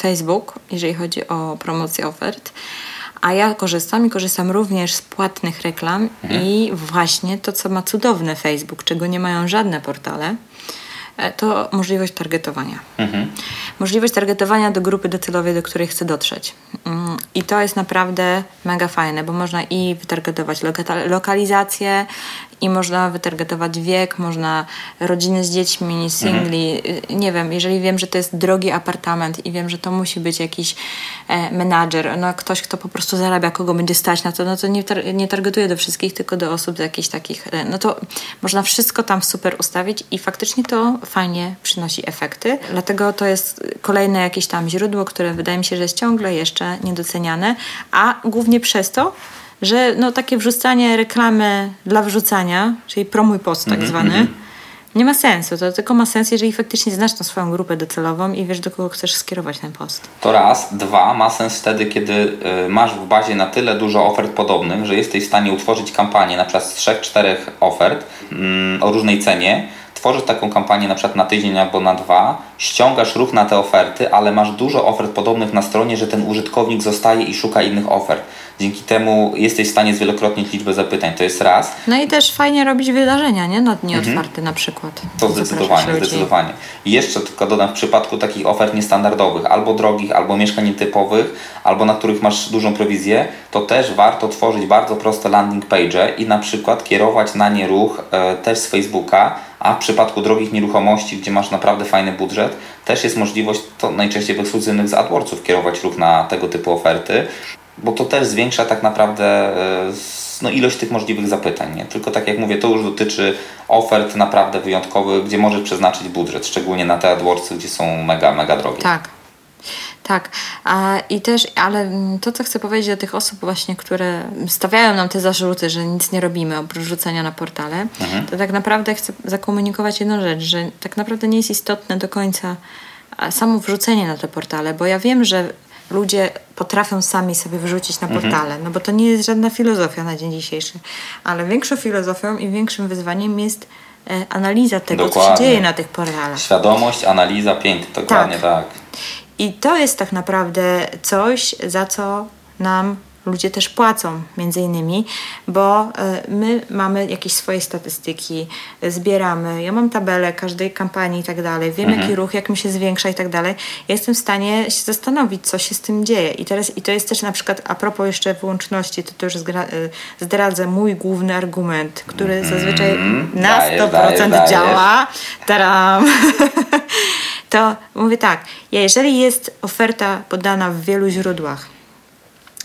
Facebook, jeżeli chodzi o promocję ofert. A ja korzystam i korzystam również z płatnych reklam i właśnie to, co ma cudowne Facebook, czego nie mają żadne portale, to możliwość targetowania. Możliwość targetowania do grupy docelowej, do której chcę dotrzeć. Mm, I to jest naprawdę mega fajne, bo można i wytargetować loka- lokalizację, i można wytargetować wiek, można rodziny z dziećmi, singli. Y, Nie wiem, jeżeli wiem, że to jest drogi apartament i wiem, że to musi być jakiś e, menadżer, no ktoś, kto po prostu zarabia, kogo będzie stać na to, no to nie, tar- nie targetuję do wszystkich, tylko do osób z jakichś takich, e, no to można wszystko tam super ustawić i faktycznie to fajnie przynosi efekty. Dlatego to jest kolejne jakieś tam źródło, które wydaje mi się, że jest ciągle jeszcze niedoceniane, a głównie przez to, że no, takie wrzucanie reklamy dla wrzucania, czyli promuj post tak zwany, nie ma sensu. To tylko ma sens, jeżeli faktycznie znasz tą swoją grupę docelową i wiesz, do kogo chcesz skierować ten post.
To raz. Dwa, ma sens wtedy, kiedy y, masz w bazie na tyle dużo ofert podobnych, że jesteś w stanie utworzyć kampanię na przykład z trzech, czterech ofert mm, o różnej cenie. Tworzysz taką kampanię na przykład na tydzień albo na dwa, ściągasz ruch na te oferty, ale masz dużo ofert podobnych na stronie, że ten użytkownik zostaje i szuka innych ofert. Dzięki temu jesteś w stanie zwielokrotnić liczbę zapytań. To jest raz.
No i też fajnie robić wydarzenia, nie? Na dni otwarte na przykład.
Mhm. To zdecydowanie, zdecydowanie. I jeszcze tylko dodam, w przypadku takich ofert niestandardowych, albo drogich, albo mieszkań nietypowych, albo na których masz dużą prowizję, to też warto tworzyć bardzo proste landing page i na przykład kierować na nie ruch e, też z Facebooka, a w przypadku drogich nieruchomości, gdzie masz naprawdę fajny budżet, też jest możliwość, to najczęściej w ekskluzywnych z AdWordsów, kierować ruch na tego typu oferty, bo to też zwiększa tak naprawdę e, no, ilość tych możliwych zapytań. Nie? Tylko tak jak mówię, to już dotyczy ofert naprawdę wyjątkowych, gdzie możesz przeznaczyć budżet, szczególnie na te AdWordsy, gdzie są mega, mega drogie.
Tak. Tak. A, I też, ale to, co chcę powiedzieć do tych osób właśnie, które stawiają nam te zarzuty, że nic nie robimy oprócz rzucenia na portale, to tak naprawdę chcę zakomunikować jedną rzecz, że tak naprawdę nie jest istotne do końca samo wrzucenie na te portale, bo ja wiem, że ludzie potrafią sami sobie wrzucić na portale, no bo to nie jest żadna filozofia na dzień dzisiejszy, ale większą filozofią i większym wyzwaniem jest e, analiza tego, co się
Dokładnie.
dzieje na tych portalach.
Świadomość, analiza, pięknie, dokładnie tak.
I to jest tak naprawdę coś, za co nam ludzie też płacą, między innymi, bo e, my mamy jakieś swoje statystyki, zbieramy. Ja mam tabelę każdej kampanii i tak dalej, wiem mhm. jaki ruch, jak mi się zwiększa i tak dalej. Ja jestem w stanie się zastanowić, co się z tym dzieje. I teraz i to jest też na przykład, a propos jeszcze wyłączności, to, to już e, zdradzę mój główny argument, który zazwyczaj mm, na dajesz, 100% dajesz, działa. Taram! to mówię tak, jeżeli jest oferta podana w wielu źródłach,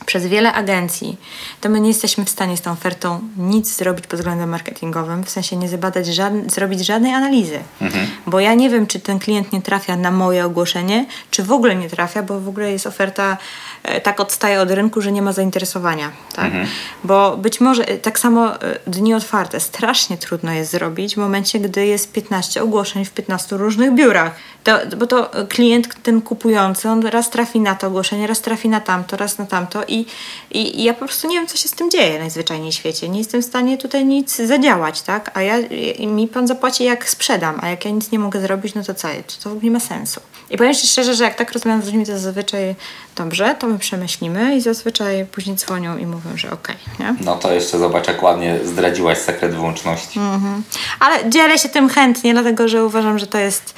przez wiele agencji, to my nie jesteśmy w stanie z tą ofertą nic zrobić pod względem marketingowym, w sensie nie zabadać, żadne, zrobić żadnej analizy. Mhm. Bo ja nie wiem, czy ten klient nie trafia na moje ogłoszenie, czy w ogóle nie trafia, bo w ogóle jest oferta e, tak odstaje od rynku, że nie ma zainteresowania. Tak? Mhm. Bo być może e, tak samo e, dni otwarte strasznie trudno jest zrobić w momencie, gdy jest 15 ogłoszeń w 15 różnych biurach. To, bo to klient, ten kupujący, on raz trafi na to ogłoszenie, raz trafi na tamto, raz na tamto i, i, i ja po prostu nie wiem, co się z tym dzieje najzwyczajniej w świecie. Nie jestem w stanie tutaj nic zadziałać, tak? A ja, mi pan zapłaci jak sprzedam, a jak ja nic nie mogę zrobić, no to co? To w ogóle nie ma sensu. I powiem Ci szczerze, że jak tak rozmawiam z ludźmi, to zazwyczaj dobrze, to my przemyślimy i zazwyczaj później dzwonią i mówią, że okej, okay,
No to jeszcze zobacz, jak ładnie zdradziłaś sekret wyłączności.
Mhm. Ale dzielę się tym chętnie, dlatego że uważam, że to jest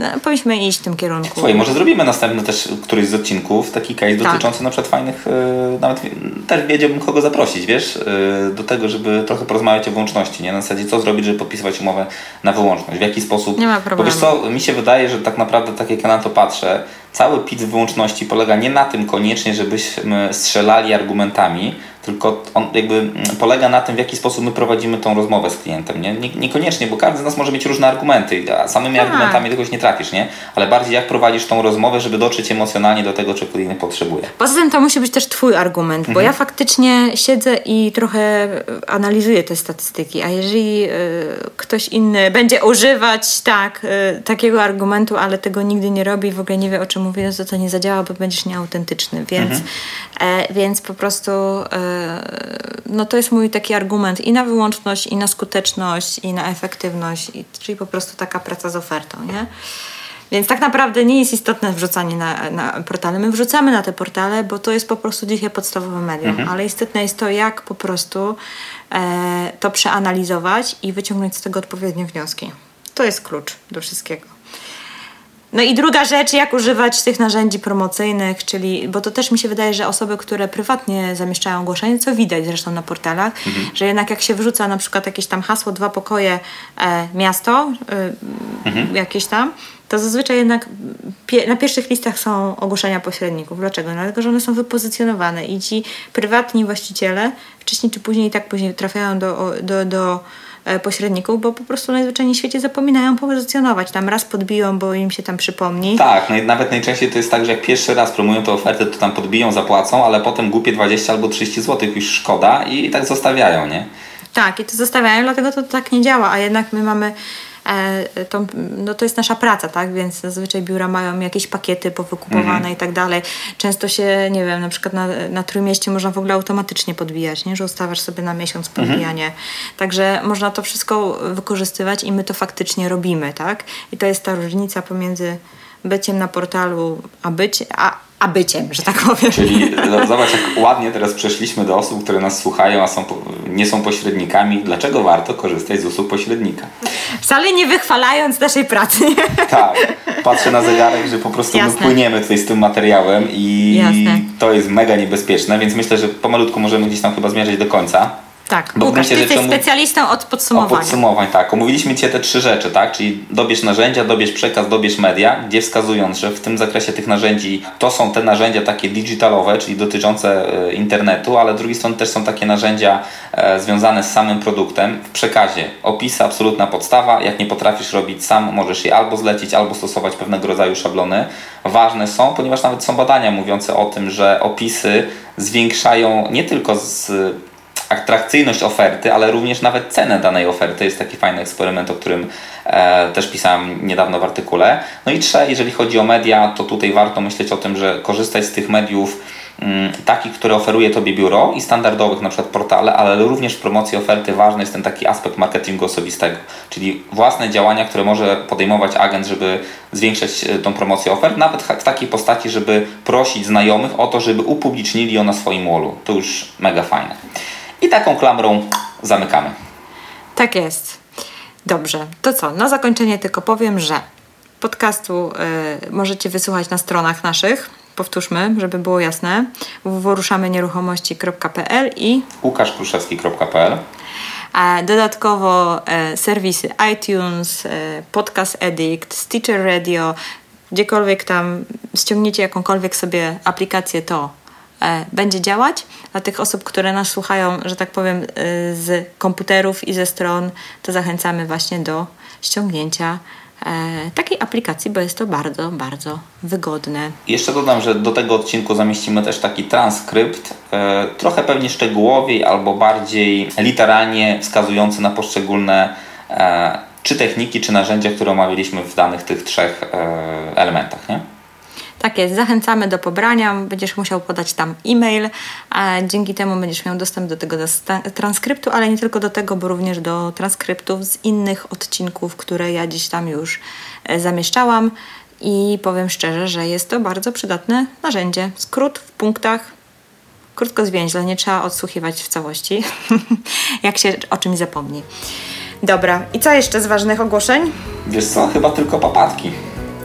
no, powinniśmy iść w tym kierunku.
Słuchaj, może zrobimy następny też któryś z odcinków, taki case tak. dotyczący na przykład fajnych, e, nawet też wiedziałbym kogo zaprosić, wiesz, e, do tego, żeby trochę porozmawiać o wyłączności, nie? Na zasadzie co zrobić, żeby podpisywać umowę na wyłączność, w jaki sposób.
Nie ma problemu.
Bo wiesz co, mi się wydaje, że tak naprawdę tak jak ja na to patrzę, cały pitch wyłączności polega nie na tym koniecznie, żebyśmy strzelali argumentami, tylko on jakby polega na tym, w jaki sposób my prowadzimy tą rozmowę z klientem. Nie? Niekoniecznie, bo każdy z nas może mieć różne argumenty, a samymi tak. argumentami tegoś nie trafisz, nie? Ale bardziej jak prowadzisz tą rozmowę, żeby dotrzeć emocjonalnie do tego, czego klient potrzebuje.
Poza tym to musi być też Twój argument, mhm. bo ja faktycznie siedzę i trochę analizuję te statystyki, a jeżeli y, ktoś inny będzie używać tak, y, takiego argumentu, ale tego nigdy nie robi, w ogóle nie wie o czym mówi, to to nie zadziała, bo będziesz nieautentyczny, więc, mhm. e, więc po prostu e, no to jest mój taki argument i na wyłączność, i na skuteczność, i na efektywność, i, czyli po prostu taka praca z ofertą, nie? Więc tak naprawdę nie jest istotne wrzucanie na, na portale. My wrzucamy na te portale, bo to jest po prostu dzisiaj podstawowe medium, mhm. ale istotne jest to, jak po prostu e, to przeanalizować i wyciągnąć z tego odpowiednie wnioski. To jest klucz do wszystkiego. No i druga rzecz, jak używać tych narzędzi promocyjnych, czyli, bo to też mi się wydaje, że osoby, które prywatnie zamieszczają ogłoszenie, co widać zresztą na portalach, mhm. że jednak jak się wrzuca na przykład jakieś tam hasło, dwa pokoje, e, miasto, e, mhm. jakieś tam, to zazwyczaj jednak pie na pierwszych listach są ogłoszenia pośredników. Dlaczego? No, dlatego, że one są wypozycjonowane i ci prywatni właściciele wcześniej czy później tak później trafiają do, do, do pośredników, bo po prostu najzwyczajniej w świecie zapominają pozycjonować. Tam raz podbiją, bo im się tam przypomni.
Tak, no nawet najczęściej to jest tak, że jak pierwszy raz promują tę ofertę, to tam podbiją, zapłacą, ale potem głupie 20 albo 30 zł już szkoda i tak zostawiają, nie?
Tak, i to zostawiają, dlatego to tak nie działa, a jednak my mamy E, to, no to jest nasza praca, tak? Więc zazwyczaj biura mają jakieś pakiety powykupowane mhm. i tak dalej. Często się, nie wiem, na przykład na, na Trójmieście można w ogóle automatycznie podbijać, nie? Że ustawiasz sobie na miesiąc mhm. podbijanie. Mhm. Także można to wszystko wykorzystywać i my to faktycznie robimy, tak? I to jest ta różnica pomiędzy byciem na portalu, a, być, a, a byciem, że tak powiem.
Czyli no, zobacz, jak ładnie teraz przeszliśmy do osób, które nas słuchają, a są, nie są pośrednikami. Dlaczego warto korzystać z usług pośrednika?
Wcale nie wychwalając naszej pracy.
Tak. Patrzę na zegarek, że po prostu Jasne. my płyniemy tutaj z tym materiałem i Jasne. to jest mega niebezpieczne, więc myślę, że pomalutku możemy gdzieś tam chyba zmierzać do końca.
Tak, bo Łukasz, ty jesteś specjalistą od podsumowania.
Od podsumowań, tak. Omówiliśmy Cię te trzy rzeczy, tak? Czyli dobierz narzędzia, dobierz przekaz, dobierz media, gdzie wskazując, że w tym zakresie tych narzędzi to są te narzędzia takie digitalowe, czyli dotyczące e, internetu, ale z drugiej strony też są takie narzędzia e, związane z samym produktem. W przekazie opisy, absolutna podstawa. Jak nie potrafisz robić sam, możesz je albo zlecić, albo stosować pewnego rodzaju szablony. Ważne są, ponieważ nawet są badania mówiące o tym, że opisy zwiększają nie tylko z atrakcyjność oferty, ale również nawet cenę danej oferty. Jest taki fajny eksperyment, o którym e, też pisałem niedawno w artykule. No i trzecie, jeżeli chodzi o media, to tutaj warto myśleć o tym, że korzystać z tych mediów mm, takich, które oferuje Tobie biuro i standardowych na przykład portale, ale również w promocji oferty ważny jest ten taki aspekt marketingu osobistego, czyli własne działania, które może podejmować agent, żeby zwiększać e, tą promocję ofert, nawet w takiej postaci, żeby prosić znajomych o to, żeby upublicznili ją na swoim wallu. To już mega fajne. I taką klamrą zamykamy.
Tak jest. Dobrze, to co? Na zakończenie tylko powiem, że podcastu y, możecie wysłuchać na stronach naszych. Powtórzmy, żeby było jasne. www.ruszamenieruchomości.pl i
łukaszkruszewski.pl
Dodatkowo e, serwisy iTunes, e, Podcast Addict, Stitcher Radio, gdziekolwiek tam ściągniecie jakąkolwiek sobie aplikację, to e, będzie działać. Dla tych osób, które nas słuchają, że tak powiem, z komputerów i ze stron, to zachęcamy właśnie do ściągnięcia E, takiej aplikacji, bo jest to bardzo, bardzo wygodne.
Jeszcze dodam, że do tego odcinku zamieścimy też taki transkrypt, e, trochę pewnie szczegółowiej albo bardziej literalnie wskazujący na poszczególne e, czy techniki, czy narzędzia, które omawialiśmy w danych tych trzech elementach. Nie?
Tak jest, zachęcamy do pobrania. Będziesz musiał podać tam e-mail, a dzięki temu będziesz miał dostęp do tego transkryptu, ale nie tylko do tego, bo również do transkryptów z innych odcinków, które ja dziś tam już e, zamieszczałam. I powiem szczerze, że jest to bardzo przydatne narzędzie. Skrót w punktach, krótko zwięźle, nie trzeba odsłuchiwać w całości, jak się o czymś zapomni. Dobra, i co jeszcze z ważnych ogłoszeń?
Wiesz co, chyba tylko papatki.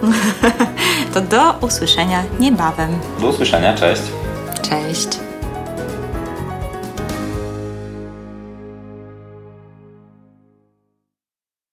to do usłyszenia niebawem.
Do usłyszenia, cześć.
Cześć.